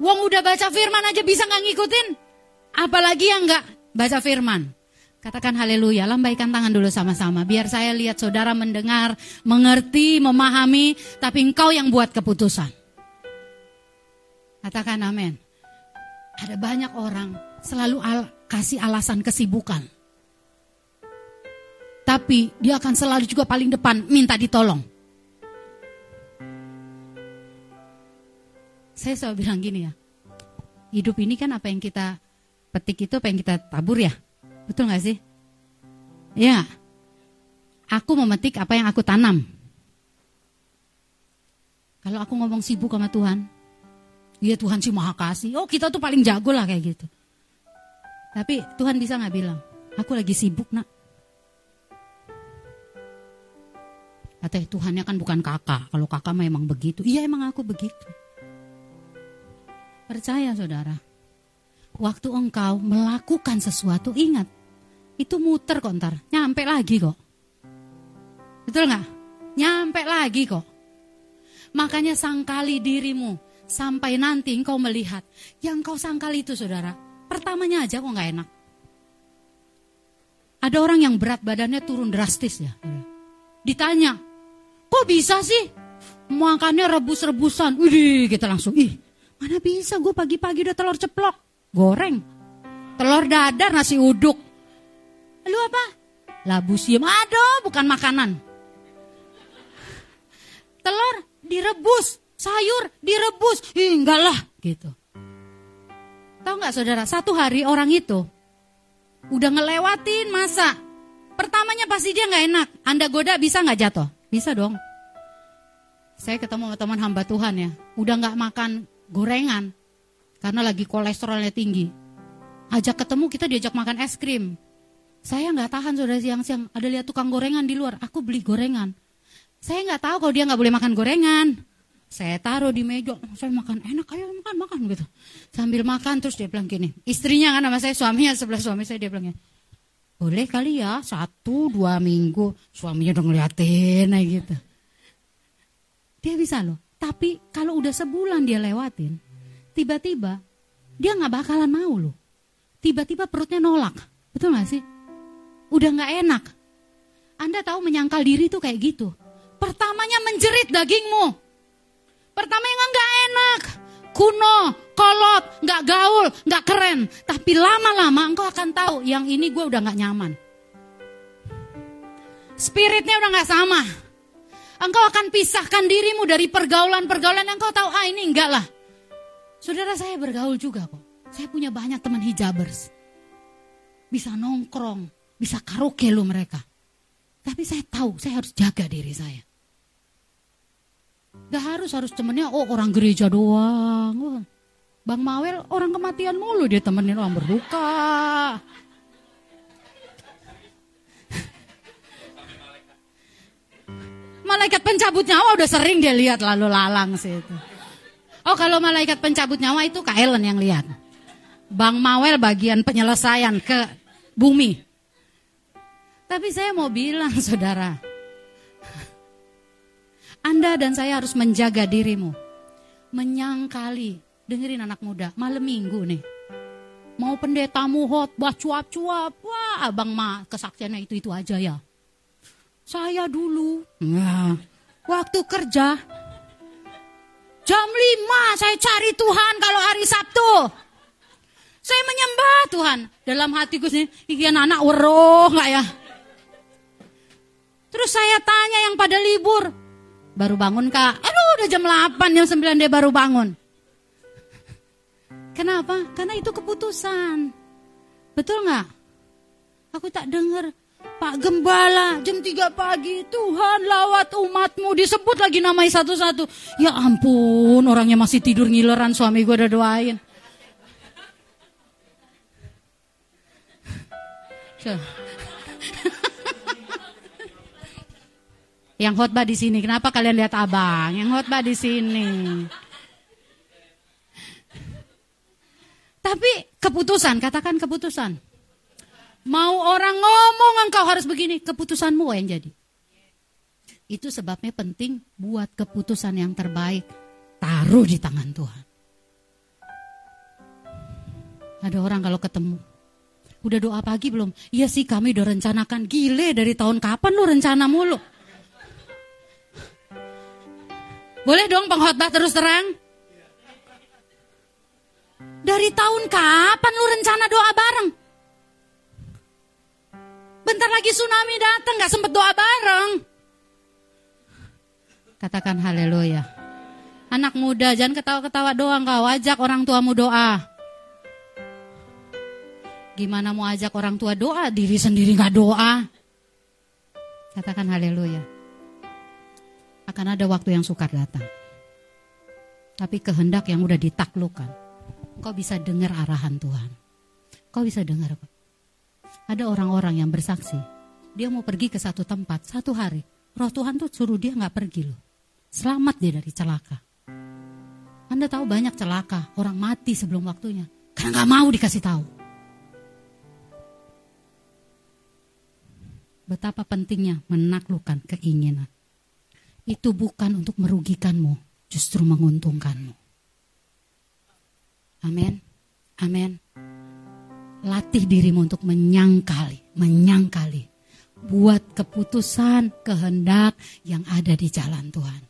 Wong udah baca firman aja bisa nggak ngikutin? Apalagi yang nggak baca firman. Katakan haleluya, lambaikan tangan dulu sama-sama. Biar saya lihat saudara mendengar, mengerti, memahami, tapi engkau yang buat keputusan. Katakan amin. Ada banyak orang selalu al kasih alasan kesibukan. Tapi dia akan selalu juga paling depan minta ditolong. Saya selalu bilang gini ya. Hidup ini kan apa yang kita petik itu apa yang kita tabur ya. Betul gak sih? Ya. Aku memetik apa yang aku tanam. Kalau aku ngomong sibuk sama Tuhan, Iya Tuhan sih maha kasih. Oh kita tuh paling jago lah kayak gitu. Tapi Tuhan bisa nggak bilang, aku lagi sibuk nak. Atau Tuhannya kan bukan kakak. Kalau kakak memang begitu. Iya emang aku begitu. Percaya saudara. Waktu engkau melakukan sesuatu ingat. Itu muter kok ntar. Nyampe lagi kok. Betul nggak? Nyampe lagi kok. Makanya sangkali dirimu. Sampai nanti engkau melihat. Yang kau sangkali itu saudara Pertamanya aja kok nggak enak. Ada orang yang berat badannya turun drastis ya. Ditanya, kok bisa sih? Makannya rebus-rebusan. Wih, kita langsung, ih mana bisa gue pagi-pagi udah telur ceplok. Goreng. Telur dadar, nasi uduk. Lu apa? Labu siam. Aduh, bukan makanan. Telur direbus, sayur direbus. Ih, lah, gitu. Tahu nggak saudara, satu hari orang itu udah ngelewatin masa. Pertamanya pasti dia nggak enak. Anda goda bisa nggak jatuh? Bisa dong. Saya ketemu sama teman hamba Tuhan ya, udah nggak makan gorengan karena lagi kolesterolnya tinggi. Ajak ketemu kita diajak makan es krim. Saya nggak tahan saudara siang-siang ada lihat tukang gorengan di luar, aku beli gorengan. Saya nggak tahu kalau dia nggak boleh makan gorengan. Saya taruh di meja, saya makan enak, ayo makan makan gitu. Sambil makan terus dia bilang gini, istrinya kan sama saya suaminya sebelah suami saya dia bilang boleh kali ya satu dua minggu suaminya udah ngeliatin aja gitu. Dia bisa loh, tapi kalau udah sebulan dia lewatin, tiba-tiba dia nggak bakalan mau loh. tiba-tiba perutnya nolak. Betul gak sih? Udah gak enak. Anda tahu menyangkal diri itu kayak gitu. Pertamanya menjerit dagingmu. Pertamanya gak enak. Kuno, kolot, gak gaul, gak keren. Tapi lama-lama engkau akan tahu yang ini gue udah gak nyaman. Spiritnya udah gak sama. Engkau akan pisahkan dirimu dari pergaulan-pergaulan yang engkau tahu, ah ini enggak lah. Saudara saya bergaul juga kok. Saya punya banyak teman hijabers. Bisa nongkrong, bisa karaoke lo mereka. Tapi saya tahu, saya harus jaga diri saya. Gak harus harus temennya oh orang gereja doang. Bang Mawel orang kematian mulu dia temenin orang berduka. malaikat pencabut nyawa udah sering dia lihat lalu lalang sih itu. Oh kalau malaikat pencabut nyawa itu Kak Ellen yang lihat. Bang Mawel bagian penyelesaian ke bumi. Tapi saya mau bilang saudara. Anda dan saya harus menjaga dirimu. Menyangkali. Dengerin anak muda, malam minggu nih. Mau pendetamu buat cuap-cuap. Wah abang mah kesaksiannya itu-itu aja ya. Saya dulu, nah, waktu kerja, jam 5 saya cari Tuhan kalau hari Sabtu. Saya menyembah Tuhan. Dalam hatiku sih, ikan anak weroh nggak ya? Terus saya tanya yang pada libur, baru bangun kak? Aduh udah jam 8, jam 9 dia baru bangun. Kenapa? Karena itu keputusan. Betul nggak? Aku tak dengar Pak Gembala, jam 3 pagi, Tuhan lawat umatmu, disebut lagi namanya satu-satu. Ya ampun, orangnya masih tidur ngileran, suami gue udah doain. So. Yang khotbah di sini, kenapa kalian lihat abang? Yang khotbah di sini. Tapi keputusan, katakan keputusan. Mau orang ngomong engkau harus begini, keputusanmu yang jadi. Itu sebabnya penting buat keputusan yang terbaik. Taruh di tangan Tuhan. Ada orang kalau ketemu. Udah doa pagi belum? Iya sih kami udah rencanakan. Gile dari tahun kapan lu rencana mulu? Boleh dong pengkhotbah terus terang? Dari tahun kapan lu rencana doa bareng? Bentar lagi tsunami datang, gak sempet doa bareng. Katakan haleluya. Anak muda, jangan ketawa-ketawa doang kau, ajak orang tuamu doa. Gimana mau ajak orang tua doa, diri sendiri gak doa. Katakan haleluya. Akan ada waktu yang sukar datang. Tapi kehendak yang udah ditaklukkan. Kau bisa dengar arahan Tuhan. Kau bisa dengar kok. Ada orang-orang yang bersaksi, dia mau pergi ke satu tempat satu hari. Roh Tuhan tuh suruh dia nggak pergi loh. Selamat dia dari celaka. Anda tahu banyak celaka, orang mati sebelum waktunya. Karena nggak mau dikasih tahu. Betapa pentingnya menaklukkan keinginan. Itu bukan untuk merugikanmu, justru menguntungkanmu. Amin. Amin. Latih dirimu untuk menyangkali, menyangkali. Buat keputusan, kehendak yang ada di jalan Tuhan.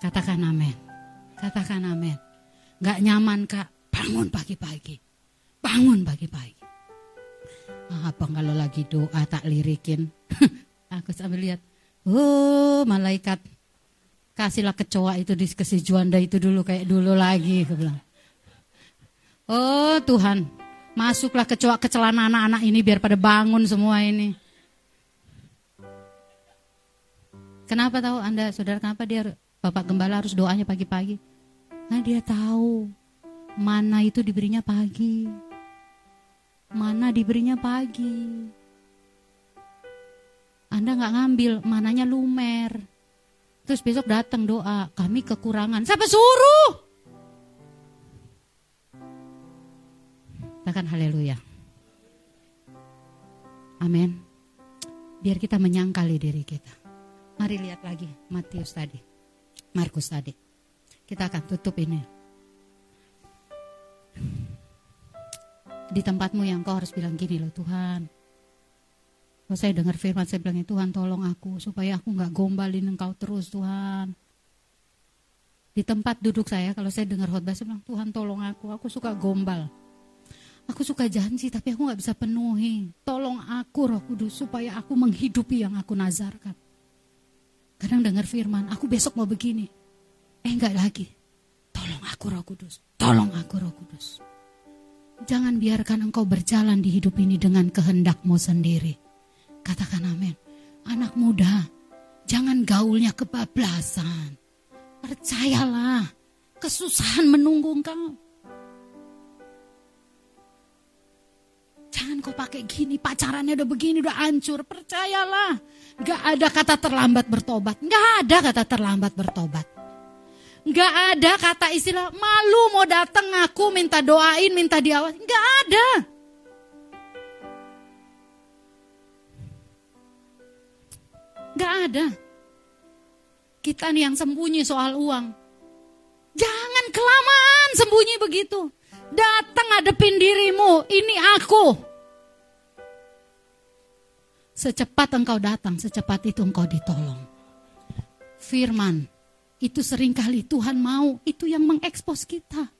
Katakan amin. Katakan amin. Gak nyaman kak, bangun pagi-pagi. Bangun pagi-pagi. Ah, apa kalau lagi doa tak lirikin. *laughs* Aku sambil lihat. Oh malaikat. Kasihlah kecoa itu di ke Juanda itu dulu kayak dulu lagi. Aku bilang. Oh Tuhan, Masuklah kecoa ke celana anak-anak ini biar pada bangun semua ini. Kenapa tahu Anda, saudara, kenapa dia Bapak Gembala harus doanya pagi-pagi? Nah dia tahu mana itu diberinya pagi. Mana diberinya pagi. Anda nggak ngambil, mananya lumer. Terus besok datang doa, kami kekurangan. Siapa suruh? Katakan haleluya. Amin. Biar kita menyangkali diri kita. Mari lihat lagi Matius tadi. Markus tadi. Kita akan tutup ini. Di tempatmu yang kau harus bilang gini loh Tuhan. Kalau saya dengar firman saya bilang Tuhan tolong aku supaya aku nggak gombalin engkau terus Tuhan. Di tempat duduk saya kalau saya dengar khotbah saya bilang Tuhan tolong aku, aku suka gombal. Aku suka janji tapi aku nggak bisa penuhi. Tolong aku Roh Kudus supaya aku menghidupi yang aku nazarkan. Kadang dengar firman, aku besok mau begini. Eh enggak lagi. Tolong aku Roh Kudus. Tolong aku Roh Kudus. Jangan biarkan engkau berjalan di hidup ini dengan kehendakmu sendiri. Katakan amin. Anak muda, jangan gaulnya kebablasan. Percayalah, kesusahan menunggu engkau. Jangan kau pakai gini, pacarannya udah begini, udah hancur. Percayalah. Gak ada kata terlambat bertobat. Gak ada kata terlambat bertobat. Gak ada kata istilah malu mau datang aku minta doain, minta diawas. Gak ada. Gak ada. Kita nih yang sembunyi soal uang. Jangan kelamaan sembunyi begitu. Datang adepin dirimu, ini aku. Secepat engkau datang, secepat itu engkau ditolong. Firman, itu sering kali Tuhan mau, itu yang mengekspos kita.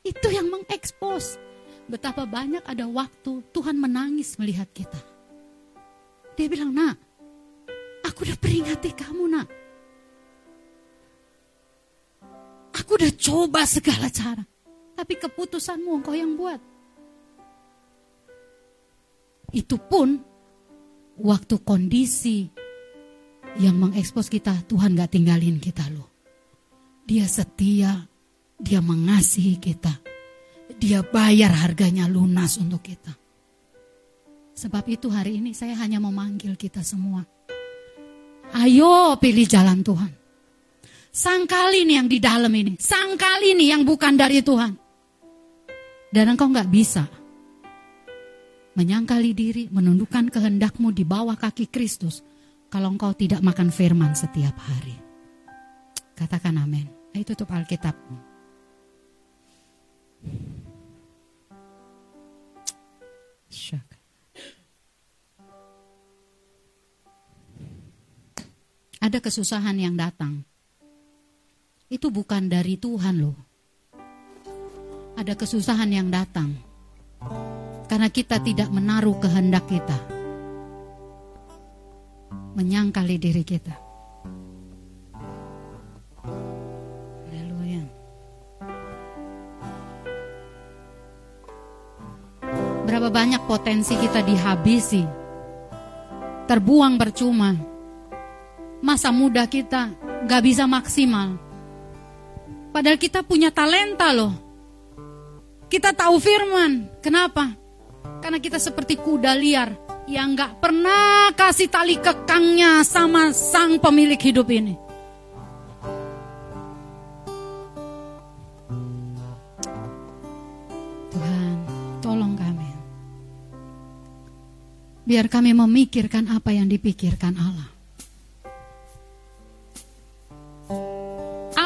Itu yang mengekspos. Betapa banyak ada waktu Tuhan menangis melihat kita. Dia bilang, nak, aku udah peringati kamu nak. Aku udah coba segala cara. Tapi keputusanmu engkau yang buat. Itu pun waktu kondisi yang mengekspos kita, Tuhan gak tinggalin kita loh. Dia setia, dia mengasihi kita. Dia bayar harganya lunas untuk kita. Sebab itu hari ini saya hanya memanggil kita semua. Ayo pilih jalan Tuhan. Sangkali nih yang di dalam ini. Sangkali nih yang bukan dari Tuhan. Dan engkau gak bisa menyangkali diri, menundukkan kehendakmu di bawah kaki Kristus, kalau engkau tidak makan firman setiap hari. Katakan amin. Ayo tutup Alkitabmu. Ada kesusahan yang datang. Itu bukan dari Tuhan loh. Ada kesusahan yang datang karena kita tidak menaruh kehendak kita. Menyangkali diri kita. Haleluya. Berapa banyak potensi kita dihabisi. Terbuang percuma. Masa muda kita gak bisa maksimal. Padahal kita punya talenta loh. Kita tahu firman. Kenapa? Karena kita seperti kuda liar yang gak pernah kasih tali kekangnya sama sang pemilik hidup ini. Tuhan, tolong kami. Biar kami memikirkan apa yang dipikirkan Allah.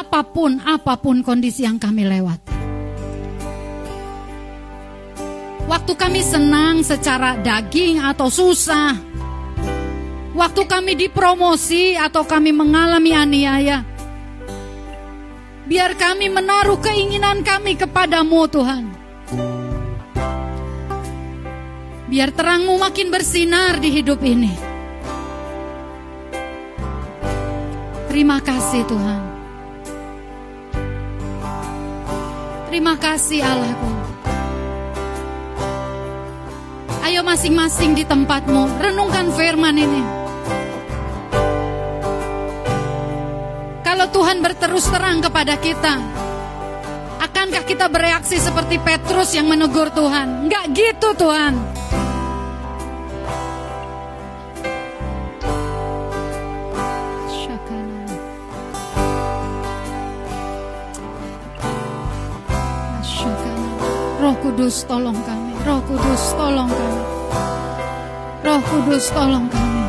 Apa pun, apa pun kondisi yang kami lewati. Waktu kami senang secara daging atau susah. Waktu kami dipromosi atau kami mengalami aniaya. Biar kami menaruh keinginan kami kepadamu Tuhan. Biar terangmu makin bersinar di hidup ini. Terima kasih Tuhan. Terima kasih Allahku. Ayo masing-masing di tempatmu, renungkan firman ini. Kalau Tuhan berterus terang kepada kita, akankah kita bereaksi seperti Petrus yang menegur Tuhan? Enggak gitu Tuhan. Kudus tolong kami. Roh Kudus tolong kami. Roh Kudus tolong kami.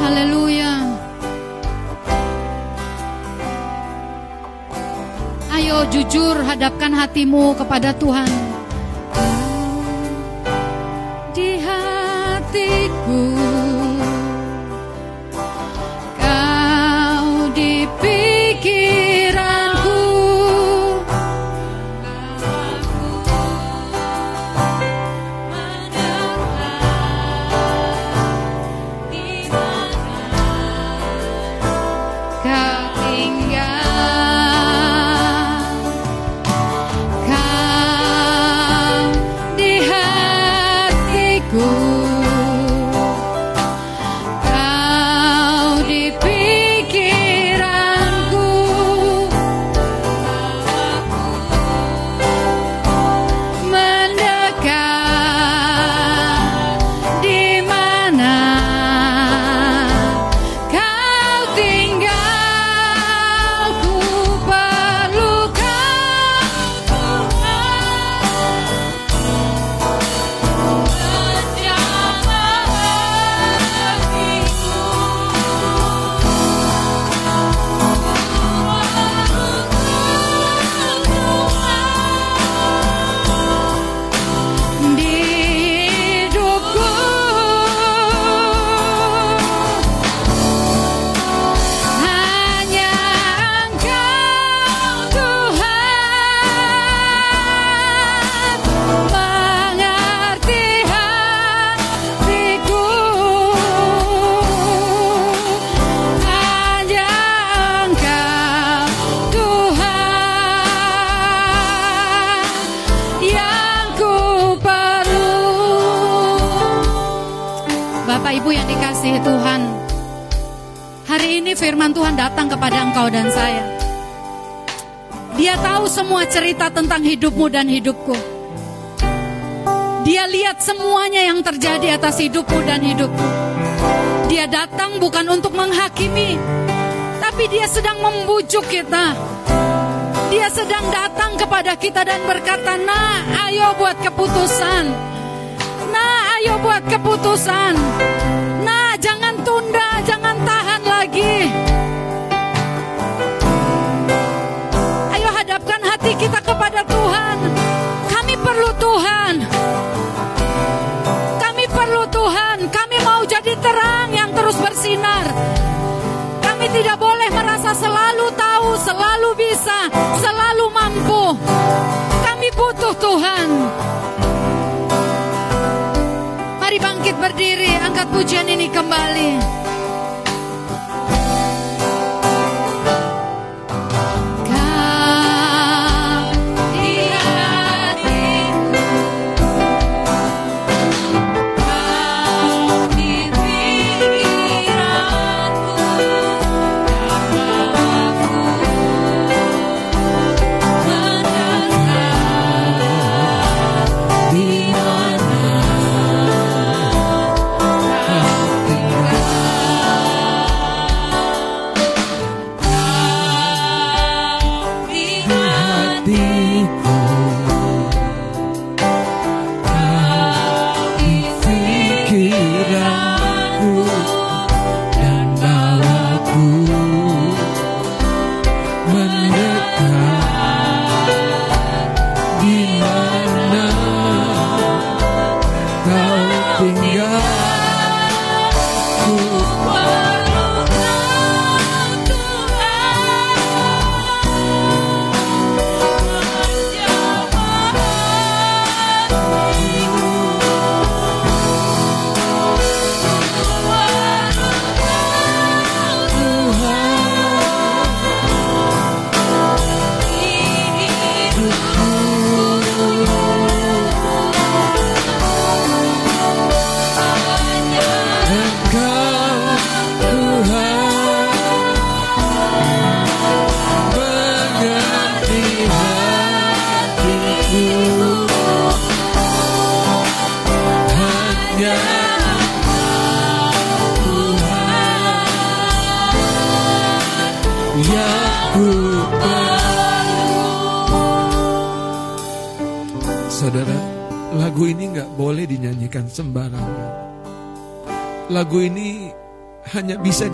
Haleluya. Ayo jujur hadapkan hatimu kepada Tuhan. Hidupmu dan hidupku Dia lihat semuanya yang terjadi atas hidupmu dan hidupku Dia datang bukan untuk menghakimi Tapi dia sedang membujuk kita dia sedang datang kepada kita dan berkata, "Nah, ayo buat keputusan. Nah, ayo buat keputusan. Nah, jangan tunda, jangan tahan lagi. Bersinar. Kami tidak boleh merasa selalu tahu, selalu bisa, selalu mampu. Kami butuh Tuhan. Mari bangkit berdiri, angkat pujian ini kembali.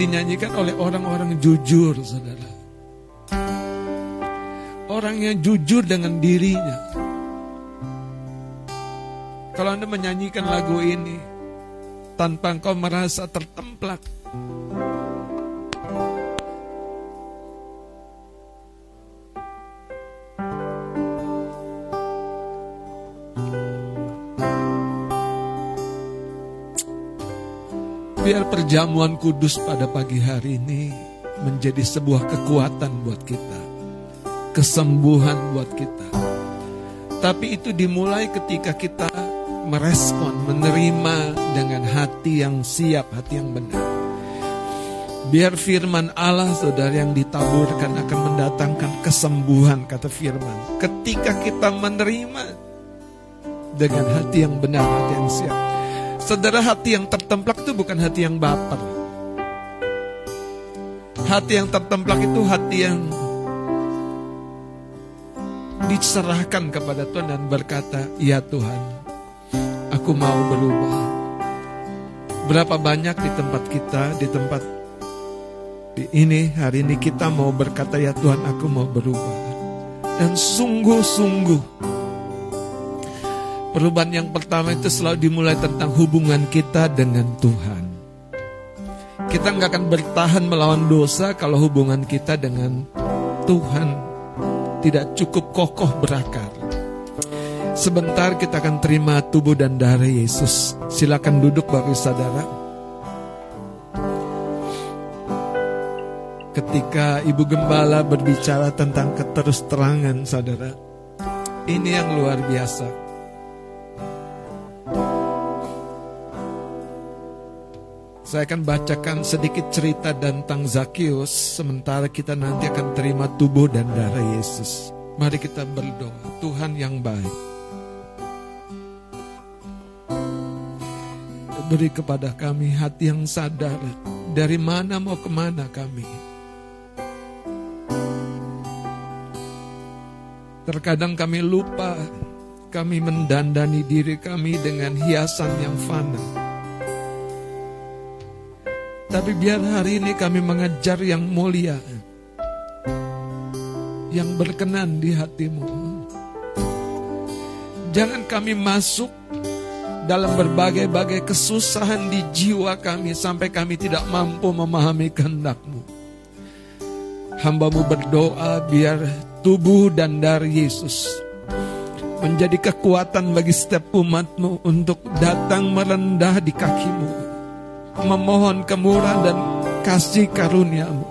Dinyanyikan oleh orang-orang jujur, saudara. orang yang jujur dengan dirinya. Kalau Anda menyanyikan lagu ini tanpa engkau merasa tertemplak, Biar perjamuan kudus pada pagi hari ini menjadi sebuah kekuatan buat kita. Kesembuhan buat kita. Tapi itu dimulai ketika kita merespon, menerima dengan hati yang siap, hati yang benar. Biar firman Allah saudara yang ditaburkan akan mendatangkan kesembuhan kata firman. Ketika kita menerima dengan hati yang benar, hati yang siap. Saudara hati yang tertemplak itu bukan hati yang baper. Hati yang tertemplak itu hati yang diserahkan kepada Tuhan dan berkata, "Ya Tuhan, aku mau berubah." Berapa banyak di tempat kita, di tempat di ini hari ini kita mau berkata, "Ya Tuhan, aku mau berubah." Dan sungguh-sungguh Perubahan yang pertama itu selalu dimulai tentang hubungan kita dengan Tuhan. Kita nggak akan bertahan melawan dosa kalau hubungan kita dengan Tuhan tidak cukup kokoh berakar. Sebentar kita akan terima tubuh dan darah Yesus. Silakan duduk bagi saudara. Ketika Ibu Gembala berbicara tentang keterus terangan saudara, ini yang luar biasa. Saya akan bacakan sedikit cerita tentang Zakius sementara kita nanti akan terima tubuh dan darah Yesus. Mari kita berdoa, Tuhan yang baik. Beri kepada kami hati yang sadar dari mana mau ke mana kami. Terkadang kami lupa, kami mendandani diri kami dengan hiasan yang fana tapi biar hari ini kami mengejar yang mulia. Yang berkenan di hatimu. Jangan kami masuk dalam berbagai-bagai kesusahan di jiwa kami sampai kami tidak mampu memahami kehendakmu. Hambamu berdoa biar tubuh dan dari Yesus menjadi kekuatan bagi setiap umatmu untuk datang merendah di kakimu memohon kemurahan dan kasih karuniamu.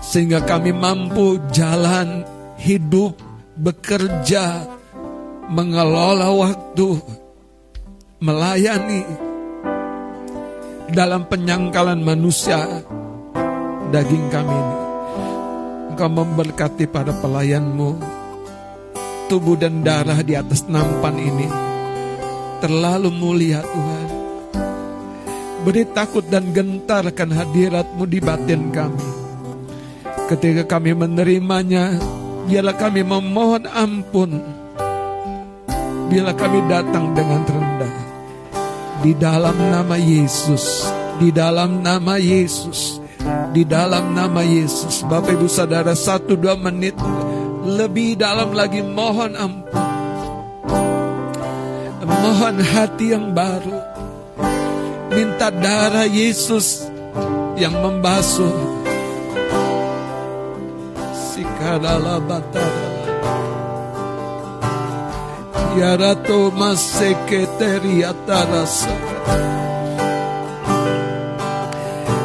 Sehingga kami mampu jalan hidup, bekerja, mengelola waktu, melayani dalam penyangkalan manusia daging kami ini. Engkau memberkati pada pelayanmu, tubuh dan darah di atas nampan ini terlalu mulia Tuhan. Beri takut dan gentarkan hadiratmu di batin kami. Ketika kami menerimanya, biarlah kami memohon ampun. Biarlah kami datang dengan rendah. Di dalam nama Yesus, di dalam nama Yesus, di dalam nama Yesus. Bapak Ibu Saudara, satu dua menit lebih dalam lagi mohon ampun. Mohon hati yang baru minta darah Yesus yang membasuh. Sikadala batara Yarato maseketeri atarasa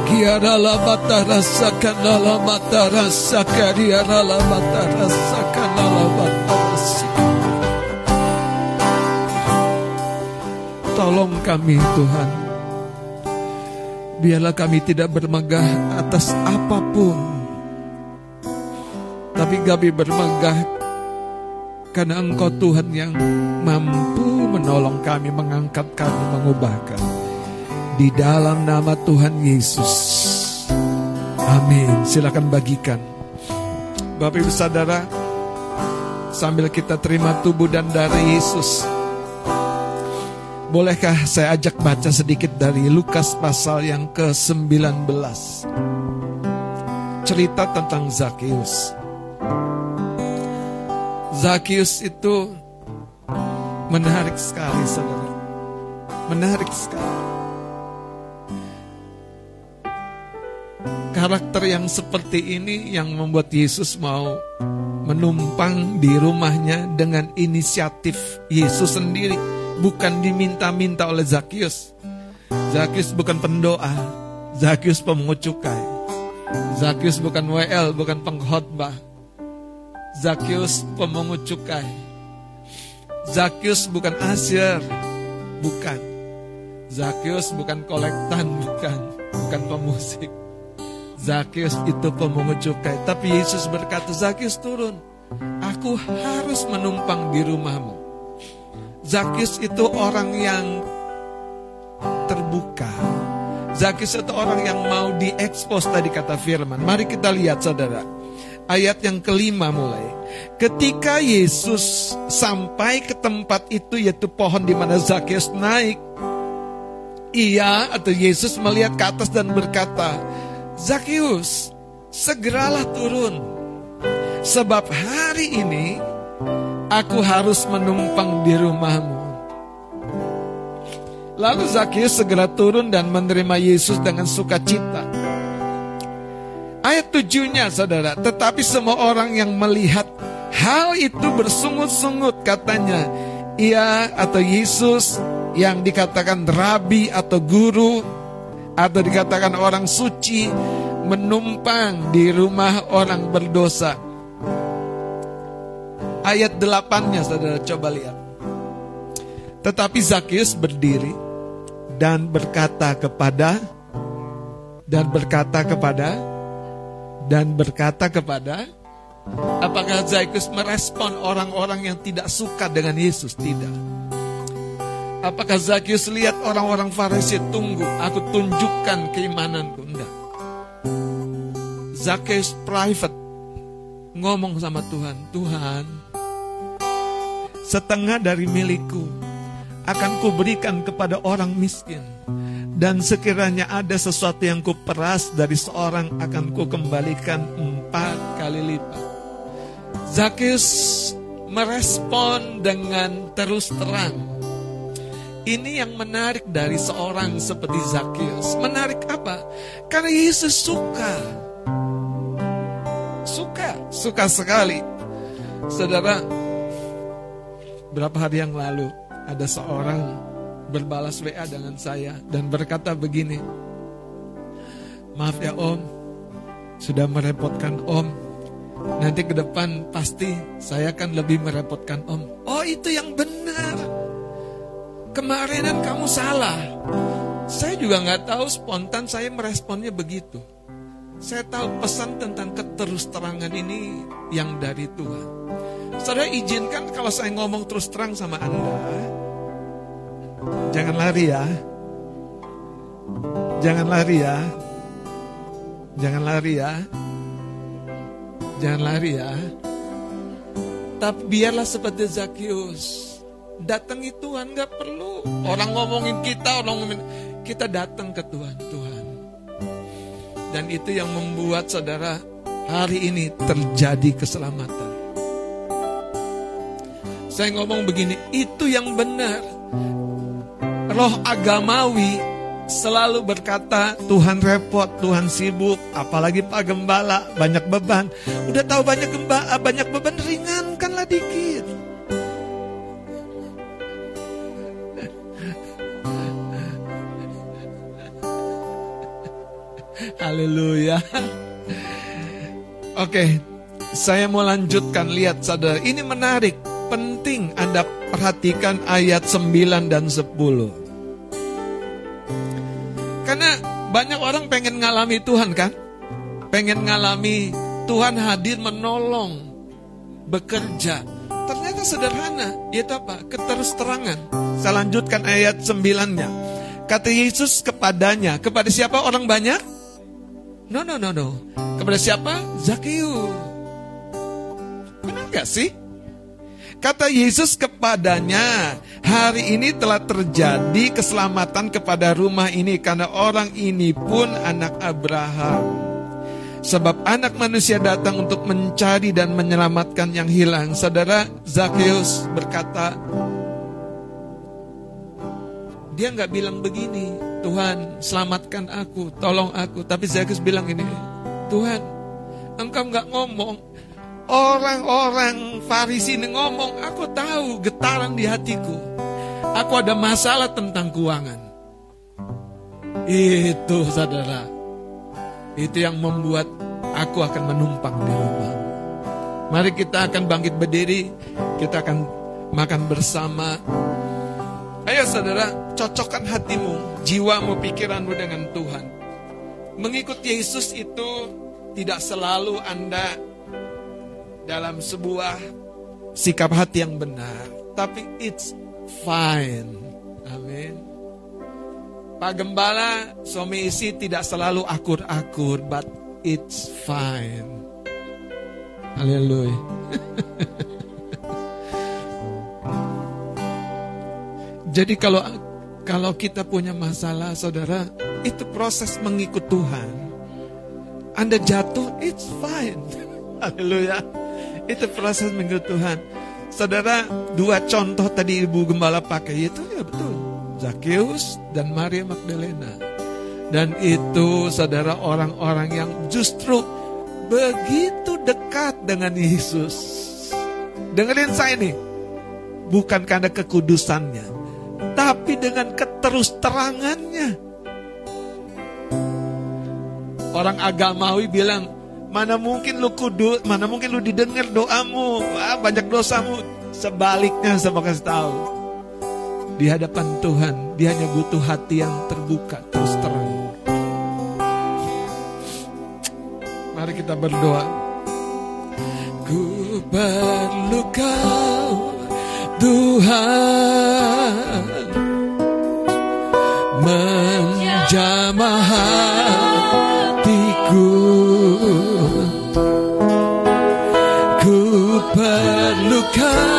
Kiara la batara sakana batara sakariara la batara sakana batara Tolong kami Tuhan Biarlah kami tidak bermegah atas apa pun. Tapi kami bermegah karena Engkau Tuhan yang mampu menolong kami, mengangkat kami, mengubahkan. Di dalam nama Tuhan Yesus. Amin. Silakan bagikan. Bapak Ibu Saudara, sambil kita terima tubuh dan darah Yesus, Bolehkah saya ajak baca sedikit dari Lukas pasal yang ke-19. Cerita tentang Zakheus. Zakius itu menarik sekali saudara. Menarik sekali. Karakter yang seperti ini yang membuat Yesus mau menumpang di rumahnya dengan inisiatif Yesus sendiri, bukan diminta-minta oleh Zakius. Zakius bukan pendoa, Zakius pemungut cukai. Zakius bukan WL, bukan pengkhotbah. Zakius pemungut cukai. Zakius bukan asyir, bukan. Zakius bukan kolektan, bukan. Bukan pemusik. Zakius itu pemungut cukai. Tapi Yesus berkata, Zakius turun. Aku harus menumpang di rumahmu. Zakius itu orang yang terbuka. Zakius itu orang yang mau diekspos tadi kata firman. Mari kita lihat saudara. Ayat yang kelima mulai. Ketika Yesus sampai ke tempat itu yaitu pohon di mana Zakius naik. Ia atau Yesus melihat ke atas dan berkata, Zakius, segeralah turun. Sebab hari ini aku harus menumpang di rumahmu. Lalu Zakius segera turun dan menerima Yesus dengan sukacita. Ayat tujuhnya saudara, tetapi semua orang yang melihat hal itu bersungut-sungut katanya. Ia atau Yesus yang dikatakan rabi atau guru atau dikatakan orang suci menumpang di rumah orang berdosa. Ayat delapannya saudara coba lihat. Tetapi Zakius berdiri dan berkata kepada dan berkata kepada dan berkata kepada apakah Zakius merespon orang-orang yang tidak suka dengan Yesus? Tidak. Apakah Zakius lihat orang-orang Farisi tunggu, aku tunjukkan keimananku? Enggak. Zakius private ngomong sama Tuhan, Tuhan, setengah dari milikku akan kuberikan kepada orang miskin. Dan sekiranya ada sesuatu yang kuperas dari seorang akan kukembalikan empat kali lipat. Zakius merespon dengan terus terang ini yang menarik dari seorang seperti Zakius. Menarik apa? Karena Yesus suka. Suka, suka sekali. Saudara, berapa hari yang lalu ada seorang berbalas WA dengan saya dan berkata begini. Maaf ya Om, sudah merepotkan Om. Nanti ke depan pasti saya akan lebih merepotkan Om. Oh itu yang benar kemarinan kamu salah. Saya juga nggak tahu spontan saya meresponnya begitu. Saya tahu pesan tentang keterus-terangan ini yang dari Tuhan. Saudara izinkan kalau saya ngomong terus terang sama Anda. Jangan lari ya. Jangan lari ya. Jangan lari ya. Jangan lari ya. Tapi biarlah seperti Zakius datangi Tuhan nggak perlu orang ngomongin kita orang ngomongin kita datang ke Tuhan Tuhan dan itu yang membuat saudara hari ini terjadi keselamatan saya ngomong begini itu yang benar roh agamawi selalu berkata Tuhan repot, Tuhan sibuk, apalagi Pak Gembala banyak beban. Udah tahu banyak gembala, banyak beban ringankanlah dikit. *laughs* Haleluya. Oke, saya mau lanjutkan lihat saudara. Ini menarik, penting Anda perhatikan ayat 9 dan 10. Karena banyak orang pengen ngalami Tuhan kan? Pengen ngalami Tuhan hadir menolong, bekerja. Ternyata sederhana, yaitu apa? Keterus-terangan. Saya lanjutkan ayat 9-nya. Kata Yesus kepadanya, kepada siapa orang banyak? No, no, no, no. Kepada siapa? Zakeu. Benar gak sih? Kata Yesus kepadanya, hari ini telah terjadi keselamatan kepada rumah ini karena orang ini pun anak Abraham. Sebab anak manusia datang untuk mencari dan menyelamatkan yang hilang. Saudara Zakheus berkata, dia nggak bilang begini, Tuhan selamatkan aku, tolong aku. Tapi Zakheus bilang ini, Tuhan, engkau nggak ngomong. Orang-orang Farisi ini ngomong, aku tahu getaran di hatiku. Aku ada masalah tentang keuangan. Itu saudara. Itu yang membuat aku akan menumpang di rumah. Mari kita akan bangkit berdiri, kita akan makan bersama. Ayo saudara, cocokkan hatimu, jiwamu, pikiranmu dengan Tuhan. Mengikut Yesus itu tidak selalu Anda dalam sebuah sikap hati yang benar, tapi it's fine. Amin. Pak Gembala, suami istri tidak selalu akur-akur, but it's fine. Haleluya. *laughs* Jadi kalau kalau kita punya masalah, saudara, itu proses mengikut Tuhan. Anda jatuh, it's fine. *laughs* Haleluya. Itu proses mengikut Tuhan. Saudara, dua contoh tadi Ibu Gembala pakai itu ya betul. Zakheus dan Maria Magdalena. Dan itu saudara orang-orang yang justru begitu dekat dengan Yesus. Dengerin saya ini, bukan karena kekudusannya, tapi dengan keterus terangannya. Orang agamawi bilang, mana mungkin lu kudus, mana mungkin lu didengar doamu, Wah, banyak dosamu. Sebaliknya saya mau kasih tahu, di hadapan Tuhan, dia hanya butuh hati yang terbuka, terus terang. Mari kita berdoa. Ku perlu kau, Tuhan, menjamah hatiku. Perlu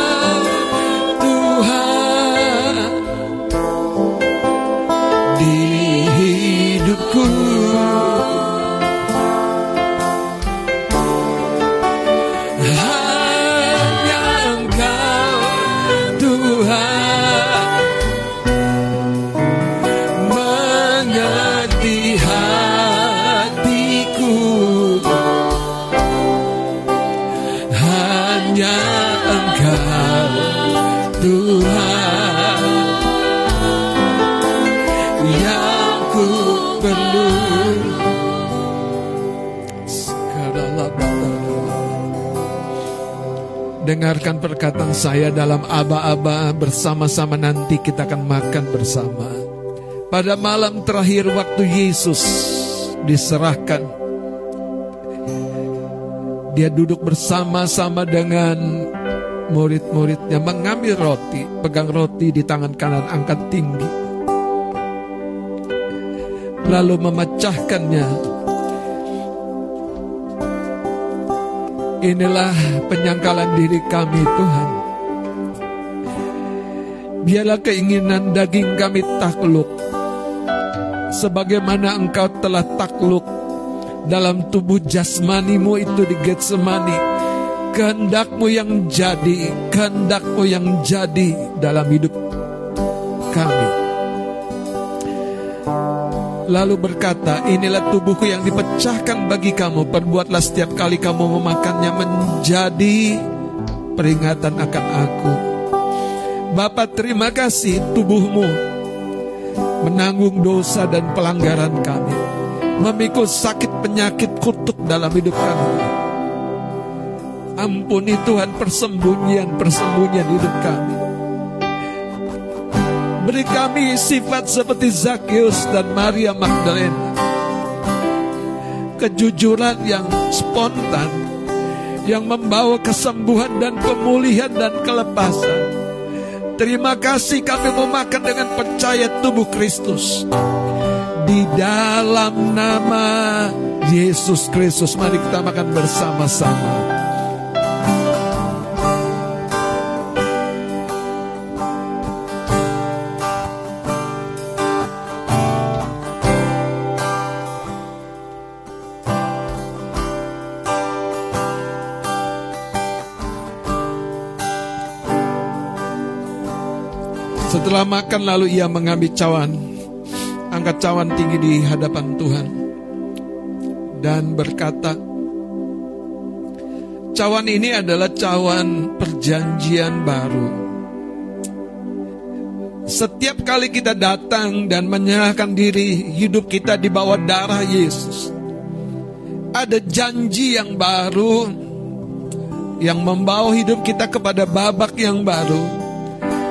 Dengarkan perkataan saya dalam aba-aba bersama-sama nanti kita akan makan bersama. Pada malam terakhir waktu Yesus diserahkan, dia duduk bersama-sama dengan murid-muridnya mengambil roti, pegang roti di tangan kanan angkat tinggi. Lalu memecahkannya Inilah penyangkalan diri kami Tuhan. Biarlah keinginan daging kami takluk. Sebagaimana engkau telah takluk Dalam tubuh jasmanimu itu di Getsemani Kehendakmu yang jadi Kehendakmu yang jadi dalam hidup Lalu berkata, inilah tubuhku yang dipecahkan bagi kamu. Perbuatlah setiap kali kamu memakannya menjadi peringatan akan aku. Bapak terima kasih tubuhmu menanggung dosa dan pelanggaran kami. Memikul sakit penyakit kutuk dalam hidup kami. Ampuni Tuhan persembunyian-persembunyian hidup kami. Beri kami sifat seperti Zakheus dan Maria Magdalena. Kejujuran yang spontan, yang membawa kesembuhan dan pemulihan dan kelepasan. Terima kasih kami mau makan dengan percaya tubuh Kristus. Di dalam nama Yesus Kristus, mari kita makan bersama-sama. Makan lalu ia mengambil cawan, angkat cawan tinggi di hadapan Tuhan dan berkata, cawan ini adalah cawan perjanjian baru. Setiap kali kita datang dan menyerahkan diri, hidup kita di bawah darah Yesus. Ada janji yang baru yang membawa hidup kita kepada babak yang baru,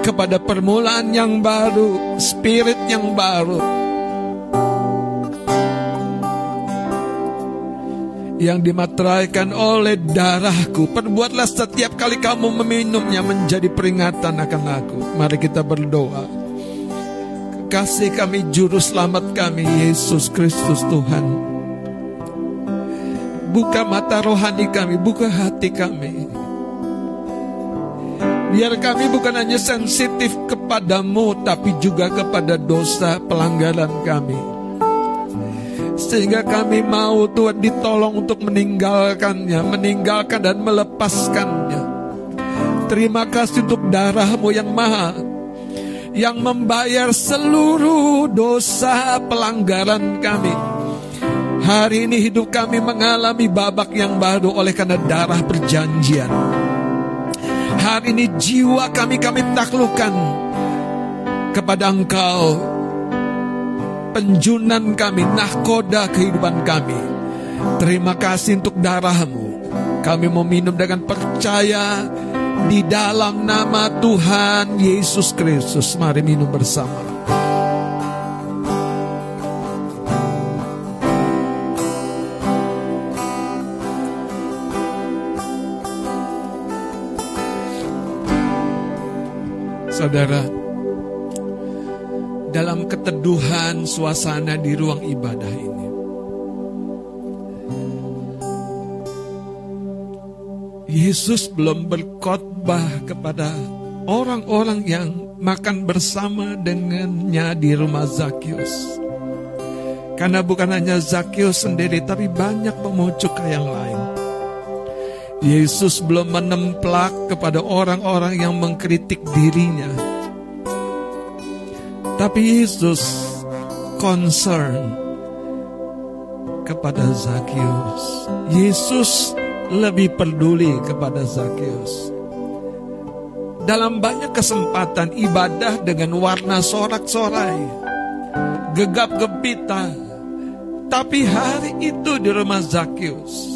kepada permulaan yang baru, spirit yang baru. yang dimateraikan oleh darahku. Perbuatlah setiap kali kamu meminumnya menjadi peringatan akan aku. Mari kita berdoa. Kasih kami juru selamat kami Yesus Kristus Tuhan. Buka mata rohani kami, buka hati kami. Biar kami bukan hanya sensitif kepadamu, tapi juga kepada dosa pelanggaran kami sehingga kami mau Tuhan ditolong untuk meninggalkannya, meninggalkan dan melepaskannya. Terima kasih untuk darahmu yang mahal yang membayar seluruh dosa pelanggaran kami. Hari ini hidup kami mengalami babak yang baru oleh karena darah perjanjian. Hari ini jiwa kami kami taklukkan kepada Engkau penjunan kami, nahkoda kehidupan kami. Terima kasih untuk darahmu. Kami mau minum dengan percaya di dalam nama Tuhan Yesus Kristus. Mari minum bersama. Saudara, dalam keteduhan suasana di ruang ibadah ini. Yesus belum berkhotbah kepada orang-orang yang makan bersama dengannya di rumah Zakius. Karena bukan hanya Zakius sendiri, tapi banyak pemucuk yang lain. Yesus belum menemplak kepada orang-orang yang mengkritik dirinya tapi Yesus concern kepada Zakius. Yesus lebih peduli kepada Zakius. Dalam banyak kesempatan ibadah dengan warna sorak-sorai, gegap gempita, tapi hari itu di rumah Zakius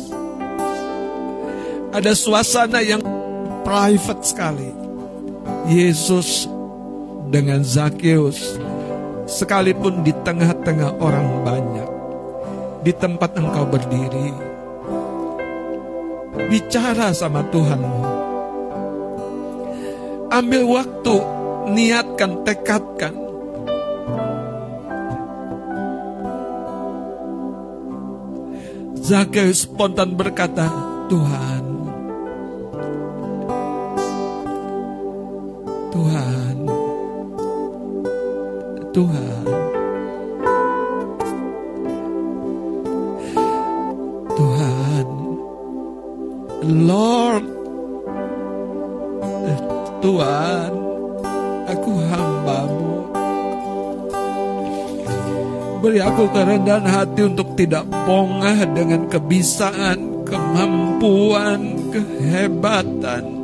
ada suasana yang private sekali. Yesus dengan Zakeus sekalipun di tengah-tengah orang banyak di tempat engkau berdiri bicara sama Tuhanmu ambil waktu niatkan tekadkan Zakeus spontan berkata Tuhan Tuhan Tuhan. Tuhan, Lord, Tuhan, aku hambamu. Beri aku kerendahan hati untuk tidak bongah dengan kebisaan, kemampuan, kehebatan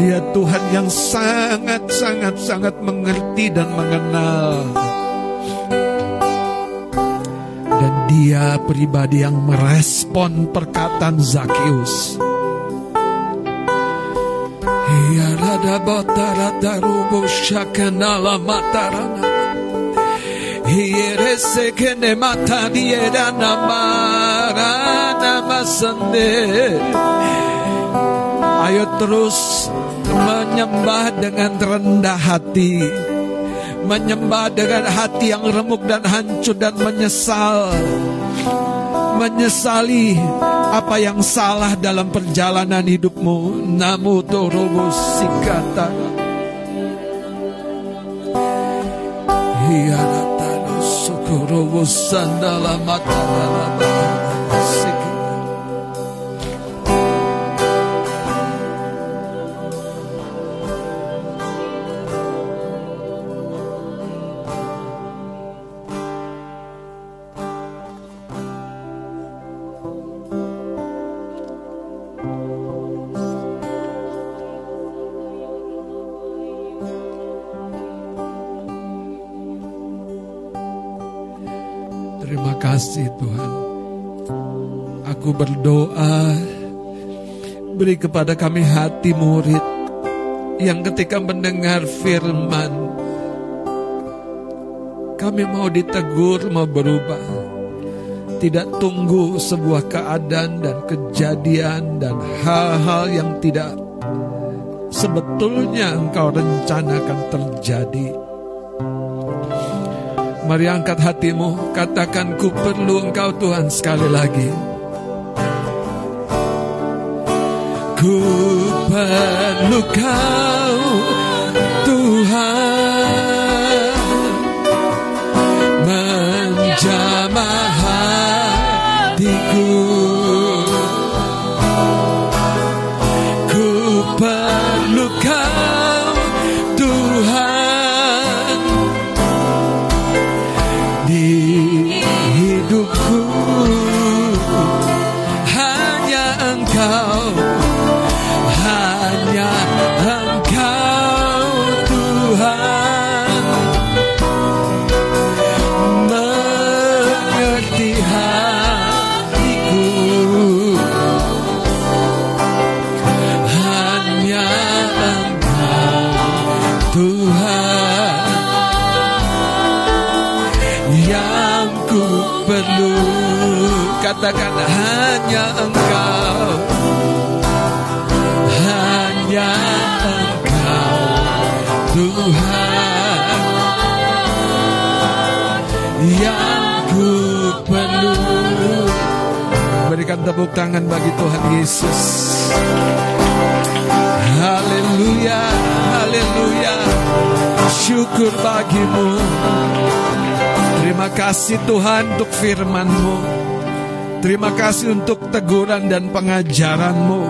Dia Tuhan yang sangat-sangat-sangat mengerti dan mengenal. Dan dia pribadi yang merespon perkataan Zakius. Shakanala matarana. Hierese kene mata diera namara namasande. Ayo terus menyembah dengan rendah hati. Menyembah dengan hati yang remuk dan hancur dan menyesal menyesali apa yang salah dalam perjalanan hidupmu. Namu torobo sikata. Hianatano sukurobo sandala matalala. Kasih Tuhan. Aku berdoa beri kepada kami hati murid yang ketika mendengar firman kami mau ditegur mau berubah. Tidak tunggu sebuah keadaan dan kejadian dan hal-hal yang tidak sebetulnya engkau rencanakan terjadi Mari angkat hatimu, katakan ku perlu engkau Tuhan sekali lagi. Ku perlu kau tepuk tangan bagi Tuhan Yesus Haleluya Haleluya syukur bagimu Terima kasih Tuhan untuk firman-Mu. Terima kasih untuk teguran dan pengajaran-Mu.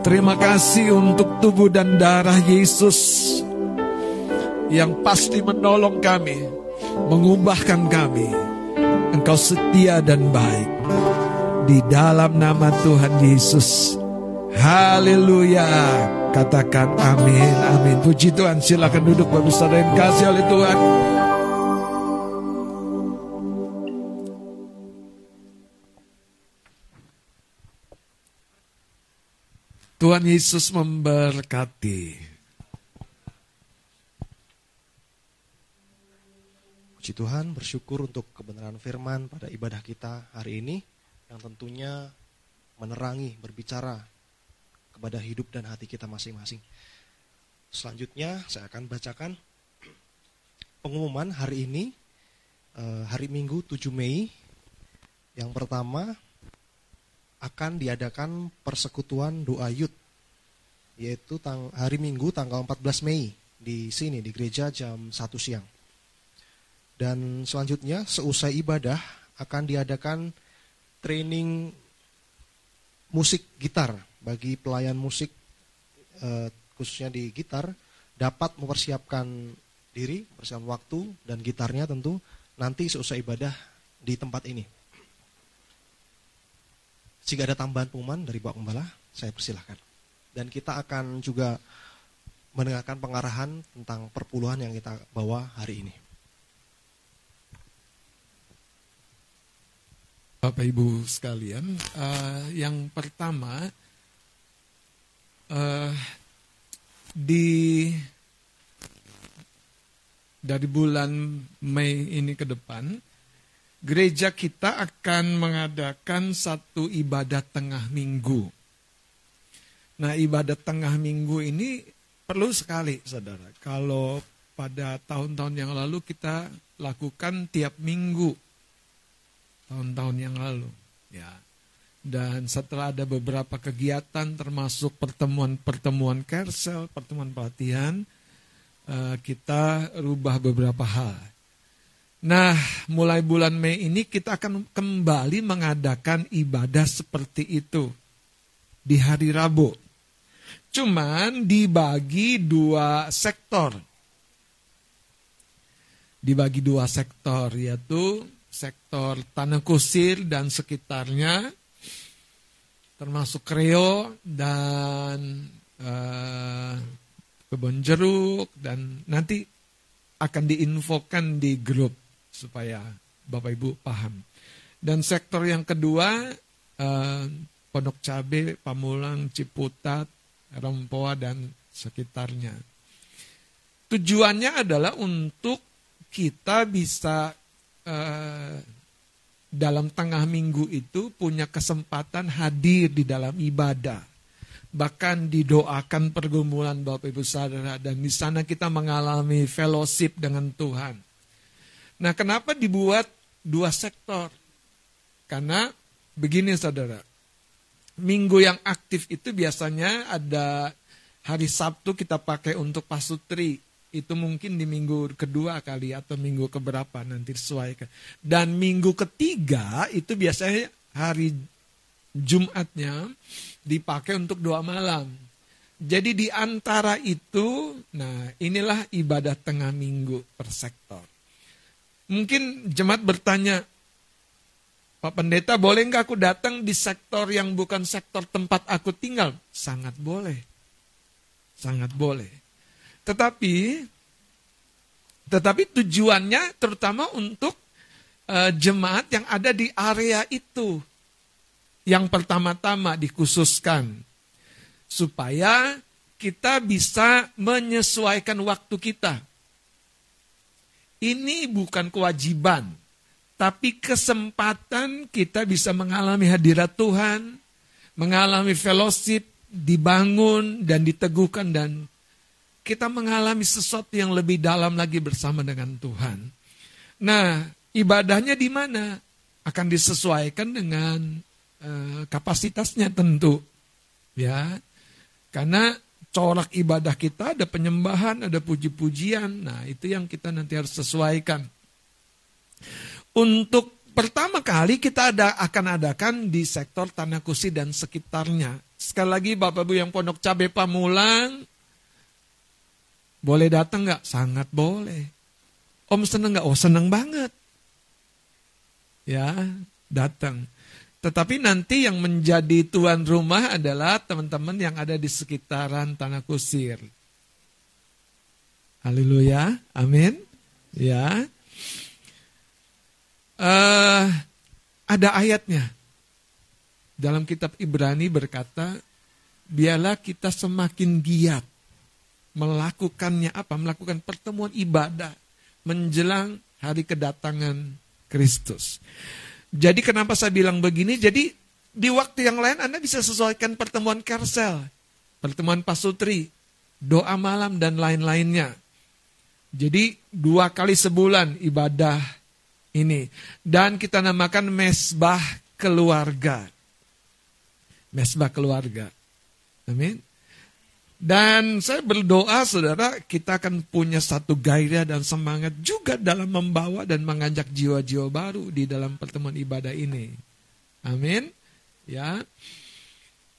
Terima kasih untuk tubuh dan darah Yesus yang pasti menolong kami, mengubahkan kami. Engkau setia dan baik. Di dalam nama Tuhan Yesus. Haleluya. Katakan amin, amin. Puji Tuhan, silakan duduk Bapak Saudara yang kasih oleh Tuhan. Tuhan Yesus memberkati. Puji Tuhan, bersyukur untuk kebenaran firman pada ibadah kita hari ini yang tentunya menerangi, berbicara kepada hidup dan hati kita masing-masing. Selanjutnya saya akan bacakan pengumuman hari ini, eh, hari Minggu 7 Mei. Yang pertama, akan diadakan persekutuan doa yud yaitu hari Minggu tanggal 14 Mei di sini di gereja jam 1 siang. Dan selanjutnya seusai ibadah akan diadakan training musik gitar bagi pelayan musik eh, khususnya di gitar dapat mempersiapkan diri, persiapan waktu dan gitarnya tentu nanti seusai ibadah di tempat ini. Jika ada tambahan pengumuman dari Bapak Gembala, saya persilahkan. Dan kita akan juga mendengarkan pengarahan tentang perpuluhan yang kita bawa hari ini. Bapak Ibu sekalian, eh, yang pertama eh, di dari bulan Mei ini ke depan, gereja kita akan mengadakan satu ibadah tengah minggu. Nah, ibadah tengah minggu ini perlu sekali, saudara. Kalau pada tahun-tahun yang lalu kita lakukan tiap minggu, tahun-tahun yang lalu, ya. Dan setelah ada beberapa kegiatan, termasuk pertemuan-pertemuan kersel, pertemuan pelatihan, eh, kita rubah beberapa hal. Nah, mulai bulan Mei ini kita akan kembali mengadakan ibadah seperti itu di hari Rabu. Cuman dibagi dua sektor. Dibagi dua sektor, yaitu sektor Tanah Kusir dan sekitarnya, termasuk Kreo dan uh, Kebon Jeruk, dan nanti akan diinfokan di grup supaya Bapak Ibu paham. Dan sektor yang kedua, eh, Pondok Cabe, Pamulang, Ciputat, Rempoa, dan sekitarnya. Tujuannya adalah untuk kita bisa eh, dalam tengah minggu itu punya kesempatan hadir di dalam ibadah. Bahkan didoakan pergumulan Bapak Ibu Saudara dan di sana kita mengalami fellowship dengan Tuhan. Nah, kenapa dibuat dua sektor? Karena begini saudara, minggu yang aktif itu biasanya ada hari Sabtu kita pakai untuk pasutri. Itu mungkin di minggu kedua kali atau minggu keberapa nanti sesuaikan. Dan minggu ketiga itu biasanya hari Jumatnya dipakai untuk doa malam. Jadi di antara itu, nah inilah ibadah tengah minggu per sektor. Mungkin jemaat bertanya, Pak Pendeta boleh nggak aku datang di sektor yang bukan sektor tempat aku tinggal? Sangat boleh. Sangat boleh. Tetapi tetapi tujuannya terutama untuk uh, jemaat yang ada di area itu. Yang pertama-tama dikhususkan supaya kita bisa menyesuaikan waktu kita. Ini bukan kewajiban, tapi kesempatan kita bisa mengalami hadirat Tuhan, mengalami fellowship, dibangun dan diteguhkan dan kita mengalami sesuatu yang lebih dalam lagi bersama dengan Tuhan. Nah, ibadahnya di mana? Akan disesuaikan dengan uh, kapasitasnya tentu. Ya. Karena corak ibadah kita ada penyembahan, ada puji-pujian. Nah, itu yang kita nanti harus sesuaikan. Untuk pertama kali kita ada akan adakan di sektor Tanah Kusi dan sekitarnya. Sekali lagi Bapak Ibu yang Pondok Cabe Pamulang, boleh datang nggak? Sangat boleh. Om seneng nggak? Oh seneng banget. Ya, datang. Tetapi nanti yang menjadi tuan rumah adalah teman-teman yang ada di sekitaran tanah kusir. Haleluya, amin. Ya, uh, ada ayatnya dalam kitab Ibrani berkata, biarlah kita semakin giat melakukannya apa? Melakukan pertemuan ibadah menjelang hari kedatangan Kristus. Jadi kenapa saya bilang begini? Jadi di waktu yang lain Anda bisa sesuaikan pertemuan kersel, pertemuan pasutri, doa malam dan lain-lainnya. Jadi dua kali sebulan ibadah ini. Dan kita namakan mesbah keluarga. Mesbah keluarga. Amin. Dan saya berdoa saudara kita akan punya satu gairah dan semangat juga dalam membawa dan mengajak jiwa-jiwa baru di dalam pertemuan ibadah ini. Amin. Ya.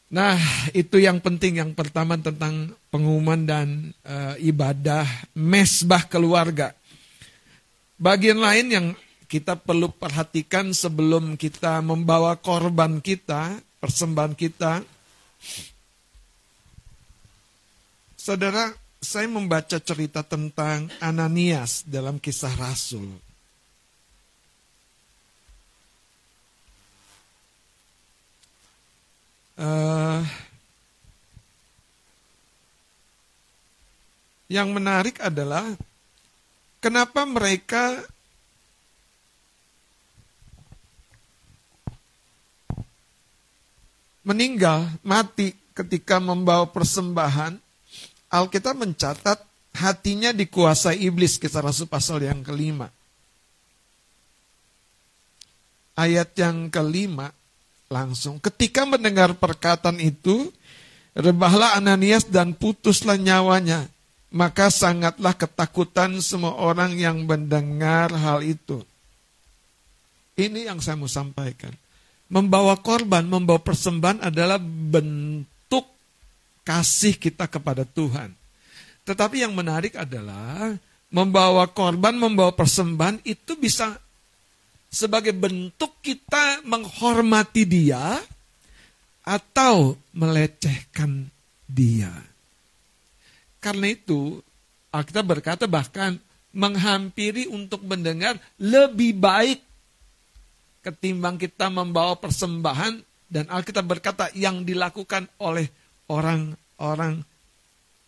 Nah, itu yang penting yang pertama tentang pengumuman dan uh, ibadah mesbah keluarga. Bagian lain yang kita perlu perhatikan sebelum kita membawa korban kita, persembahan kita, Saudara, saya membaca cerita tentang Ananias dalam kisah Rasul. Uh, yang menarik adalah kenapa mereka meninggal, mati ketika membawa persembahan Alkitab mencatat hatinya dikuasai iblis kisah Rasul pasal yang kelima. Ayat yang kelima langsung ketika mendengar perkataan itu rebahlah Ananias dan putuslah nyawanya maka sangatlah ketakutan semua orang yang mendengar hal itu. Ini yang saya mau sampaikan. Membawa korban, membawa persembahan adalah bentuk kasih kita kepada Tuhan. Tetapi yang menarik adalah membawa korban, membawa persembahan itu bisa sebagai bentuk kita menghormati dia atau melecehkan dia. Karena itu, Alkitab berkata bahkan menghampiri untuk mendengar lebih baik ketimbang kita membawa persembahan dan Alkitab berkata yang dilakukan oleh orang-orang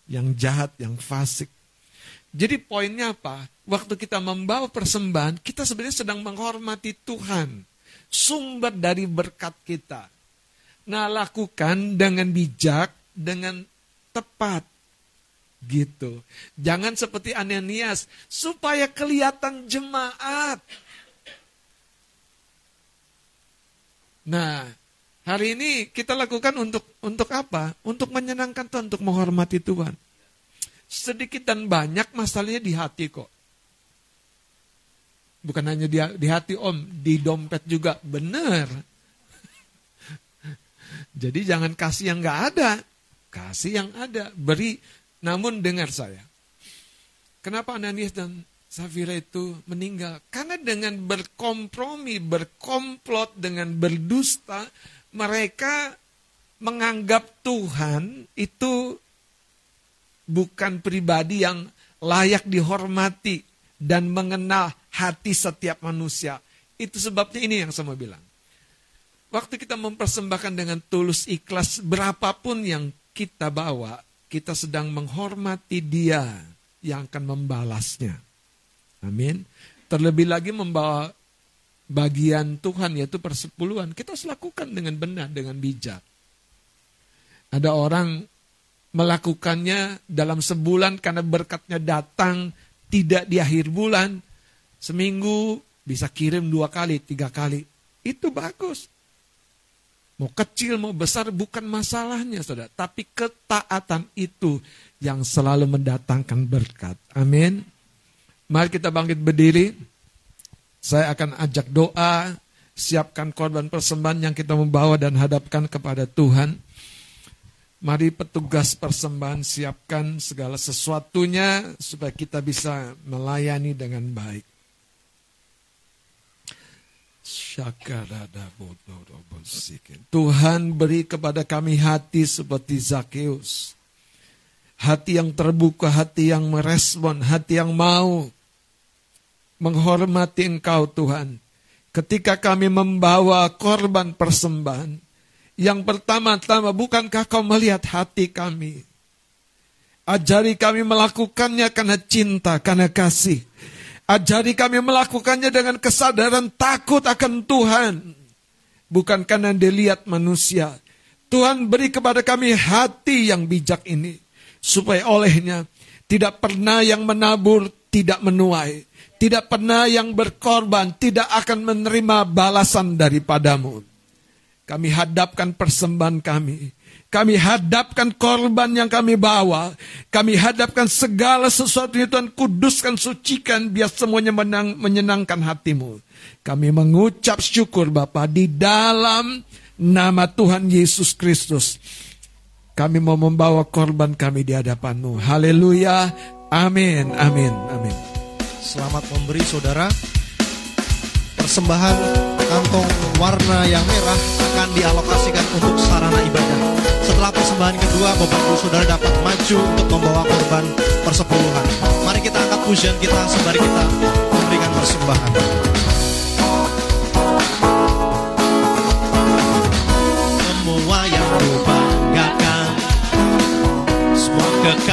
yang jahat, yang fasik. Jadi poinnya apa? Waktu kita membawa persembahan, kita sebenarnya sedang menghormati Tuhan. Sumber dari berkat kita. Nah lakukan dengan bijak, dengan tepat. Gitu. Jangan seperti Ananias, supaya kelihatan jemaat. Nah, hari ini kita lakukan untuk untuk apa? Untuk menyenangkan Tuhan, untuk menghormati Tuhan. Sedikit dan banyak masalahnya di hati kok. Bukan hanya di, di hati om, di dompet juga. Benar. *laughs* Jadi jangan kasih yang gak ada. Kasih yang ada. Beri, namun dengar saya. Kenapa Ananias dan Safira itu meninggal. Karena dengan berkompromi, berkomplot, dengan berdusta, mereka menganggap Tuhan itu bukan pribadi yang layak dihormati dan mengenal hati setiap manusia. Itu sebabnya ini yang saya mau bilang. Waktu kita mempersembahkan dengan tulus ikhlas berapapun yang kita bawa, kita sedang menghormati dia yang akan membalasnya. Amin. Terlebih lagi membawa bagian Tuhan yaitu persepuluhan. Kita harus lakukan dengan benar, dengan bijak. Ada orang melakukannya dalam sebulan karena berkatnya datang tidak di akhir bulan. Seminggu bisa kirim dua kali, tiga kali. Itu bagus. Mau kecil, mau besar bukan masalahnya saudara. Tapi ketaatan itu yang selalu mendatangkan berkat. Amin. Mari kita bangkit berdiri. Saya akan ajak doa, siapkan korban persembahan yang kita membawa dan hadapkan kepada Tuhan. Mari petugas persembahan siapkan segala sesuatunya supaya kita bisa melayani dengan baik. Tuhan beri kepada kami hati seperti Zakheus. Hati yang terbuka, hati yang merespon, hati yang mau menghormati Engkau Tuhan. Ketika kami membawa korban persembahan, yang pertama-tama bukankah kau melihat hati kami? Ajari kami melakukannya karena cinta, karena kasih. Ajari kami melakukannya dengan kesadaran takut akan Tuhan. Bukan karena dilihat manusia. Tuhan beri kepada kami hati yang bijak ini. Supaya olehnya tidak pernah yang menabur tidak menuai tidak pernah yang berkorban tidak akan menerima balasan daripadamu. Kami hadapkan persembahan kami. Kami hadapkan korban yang kami bawa. Kami hadapkan segala sesuatu yang Tuhan kuduskan, sucikan, biar semuanya menang, menyenangkan hatimu. Kami mengucap syukur Bapa di dalam nama Tuhan Yesus Kristus. Kami mau membawa korban kami di hadapanmu. Haleluya. Amin. Amin. Amin. Selamat memberi saudara. Persembahan kantong warna yang merah akan dialokasikan untuk sarana ibadah. Setelah persembahan kedua, Bapak Ibu Saudara dapat maju untuk membawa korban persepuluhan. Mari kita angkat pujian kita sembari kita memberikan persembahan. Semua yang kubanggakan, semua kekayaan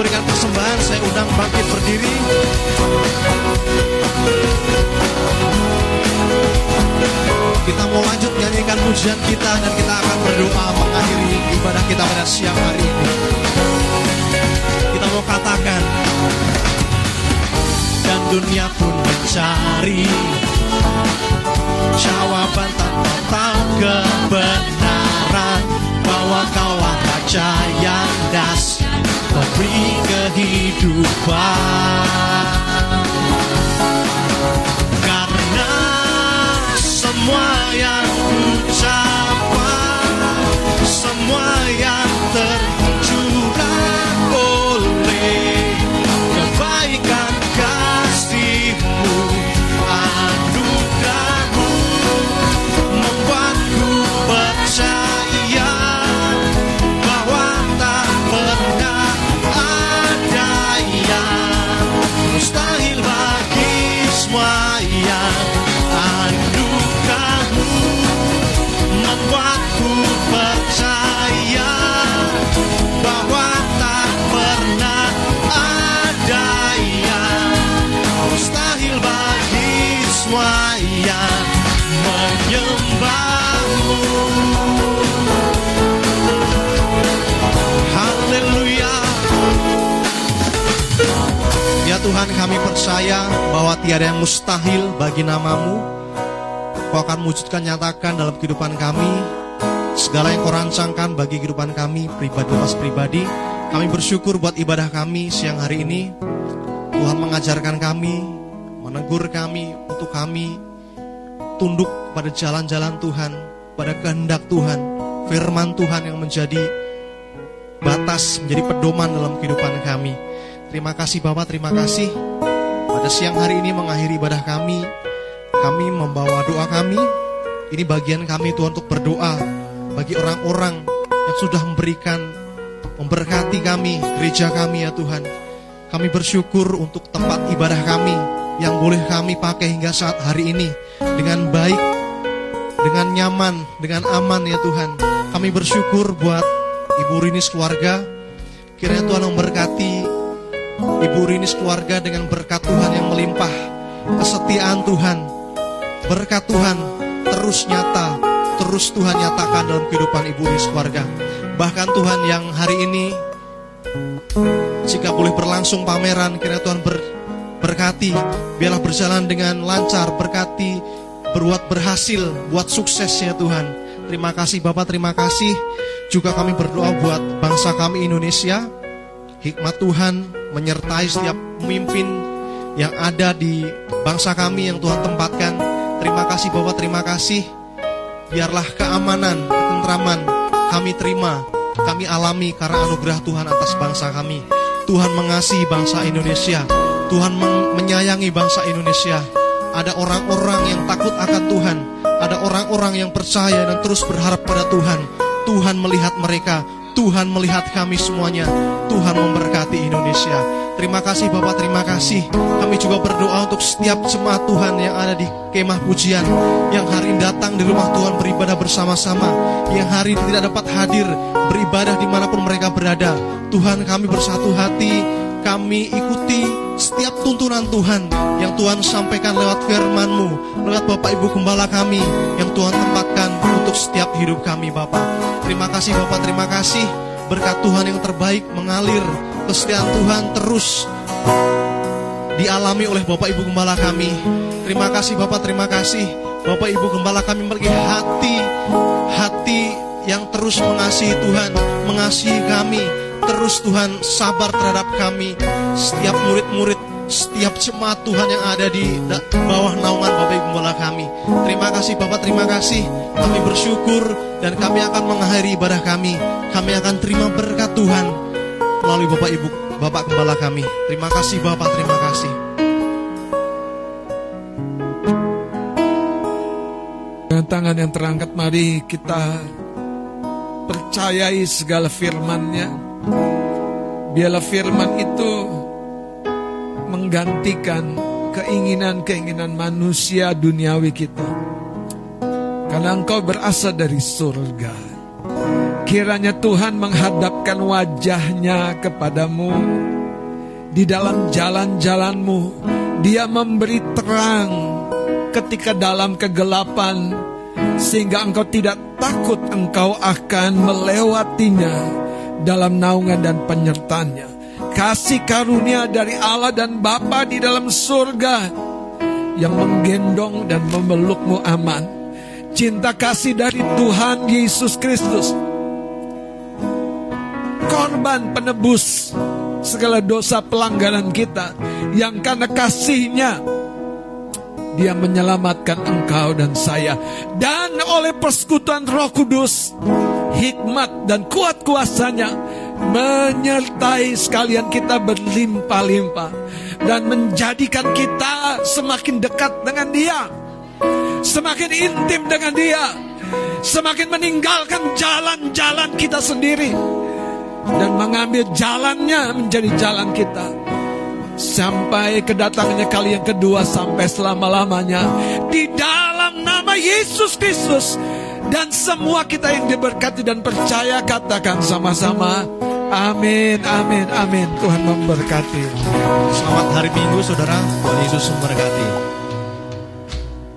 memberikan persembahan, saya undang bangkit berdiri. Kita mau lanjut nyanyikan pujian kita dan kita akan berdoa mengakhiri ibadah kita pada siang hari ini. Kita mau katakan dan dunia pun mencari jawaban tanpa tahu kebenaran bahwa kaulah raja yang das memberi kehidupan. Karena semua yang ku capai semua yang kami percaya bahwa tiada yang mustahil bagi namamu. Kau akan wujudkan nyatakan dalam kehidupan kami. Segala yang kau rancangkan bagi kehidupan kami Pribadi lepas pribadi. Kami bersyukur buat ibadah kami siang hari ini. Tuhan mengajarkan kami Menegur kami untuk kami Tunduk pada jalan-jalan Tuhan Pada kehendak Tuhan Firman Tuhan yang menjadi batas Menjadi pedoman dalam kehidupan kami Terima kasih Bapak, terima kasih. Pada siang hari ini mengakhiri ibadah kami. Kami membawa doa kami. Ini bagian kami Tuhan untuk berdoa Bagi orang-orang yang sudah memberikan Memberkati kami, gereja kami ya Tuhan. Kami bersyukur untuk tempat ibadah kami Yang boleh kami pakai hingga saat hari ini Dengan baik Dengan nyaman, dengan aman ya Tuhan. Kami bersyukur buat Ibu Rinis keluarga. Kiranya Tuhan memberkati Ibu Rinis keluarga dengan berkat Tuhan yang melimpah Kesetiaan Tuhan Berkat Tuhan terus nyata Terus Tuhan nyatakan dalam kehidupan Ibu Rinis keluarga. Bahkan Tuhan yang hari ini Jika boleh berlangsung pameran Kiranya Tuhan ber, berkati Biarlah berjalan dengan lancar Berkati berbuat berhasil Buat sukses ya Tuhan. Terima kasih Bapak, terima kasih. Juga kami berdoa buat bangsa kami Indonesia. Hikmat Tuhan menyertai setiap pemimpin yang ada di bangsa kami yang Tuhan tempatkan. Terima kasih Bapak, terima kasih. Biarlah keamanan, ketentraman kami terima, kami alami karena anugerah Tuhan atas bangsa kami. Tuhan mengasihi bangsa Indonesia. Tuhan men- menyayangi bangsa Indonesia. Ada orang-orang yang takut akan Tuhan. Ada orang-orang yang percaya dan terus berharap pada Tuhan. Tuhan melihat mereka, Tuhan melihat kami semuanya. Tuhan memberkati Indonesia. Terima kasih Bapak, terima kasih. Kami juga berdoa untuk setiap jemaat Tuhan yang ada di kemah pujian. Yang hari ini datang di rumah Tuhan beribadah bersama-sama. Yang hari ini tidak dapat hadir beribadah di mana pun mereka berada. Tuhan kami bersatu hati, kami ikuti setiap tuntunan Tuhan yang Tuhan sampaikan lewat firman-Mu, lewat Bapak Ibu Gembala kami yang Tuhan tempatkan untuk setiap hidup kami Bapak. Terima kasih Bapak, terima kasih. Berkat Tuhan yang terbaik mengalir, kesetiaan Tuhan terus dialami oleh Bapak Ibu Gembala kami. Terima kasih Bapak, terima kasih. Bapak Ibu Gembala kami memiliki hati, hati yang terus mengasihi Tuhan, mengasihi kami. Terus Tuhan sabar terhadap kami, setiap murid-murid, setiap jemaat Tuhan yang ada di bawah naungan Bapak Ibu Gembala kami. Terima kasih Bapak, terima kasih. Kami bersyukur dan kami akan mengakhiri ibadah kami. Kami akan terima berkat Tuhan melalui Bapak Ibu Bapak Gembala kami. Terima kasih Bapak, terima kasih. Dengan tangan yang terangkat mari kita percayai segala firman-Nya. Biarlah firman itu menggantikan keinginan-keinginan manusia duniawi kita. Karena engkau berasal dari surga. Kiranya Tuhan menghadapkan wajahnya kepadamu di dalam jalan-jalanmu. Dia memberi terang ketika dalam kegelapan sehingga engkau tidak takut engkau akan melewatinya dalam naungan dan penyertanya. Kasih karunia dari Allah dan Bapa di dalam surga yang menggendong dan memelukmu aman. Cinta kasih dari Tuhan Yesus Kristus. Korban penebus segala dosa pelanggaran kita yang karena kasihnya dia menyelamatkan engkau dan saya dan oleh persekutuan Roh Kudus hikmat dan kuat kuasanya menyertai sekalian kita berlimpah-limpah. Dan menjadikan kita semakin dekat dengan Dia, semakin intim dengan Dia, semakin meninggalkan jalan-jalan kita sendiri. Dan mengambil jalannya menjadi jalan kita. Sampai kedatangannya kali yang kedua sampai selama-lamanya. Di dalam nama Yesus Kristus. Dan semua kita yang diberkati dan percaya katakan sama-sama amin amin amin. Tuhan memberkati. Selamat hari Minggu saudara. Tuhan Yesus memberkati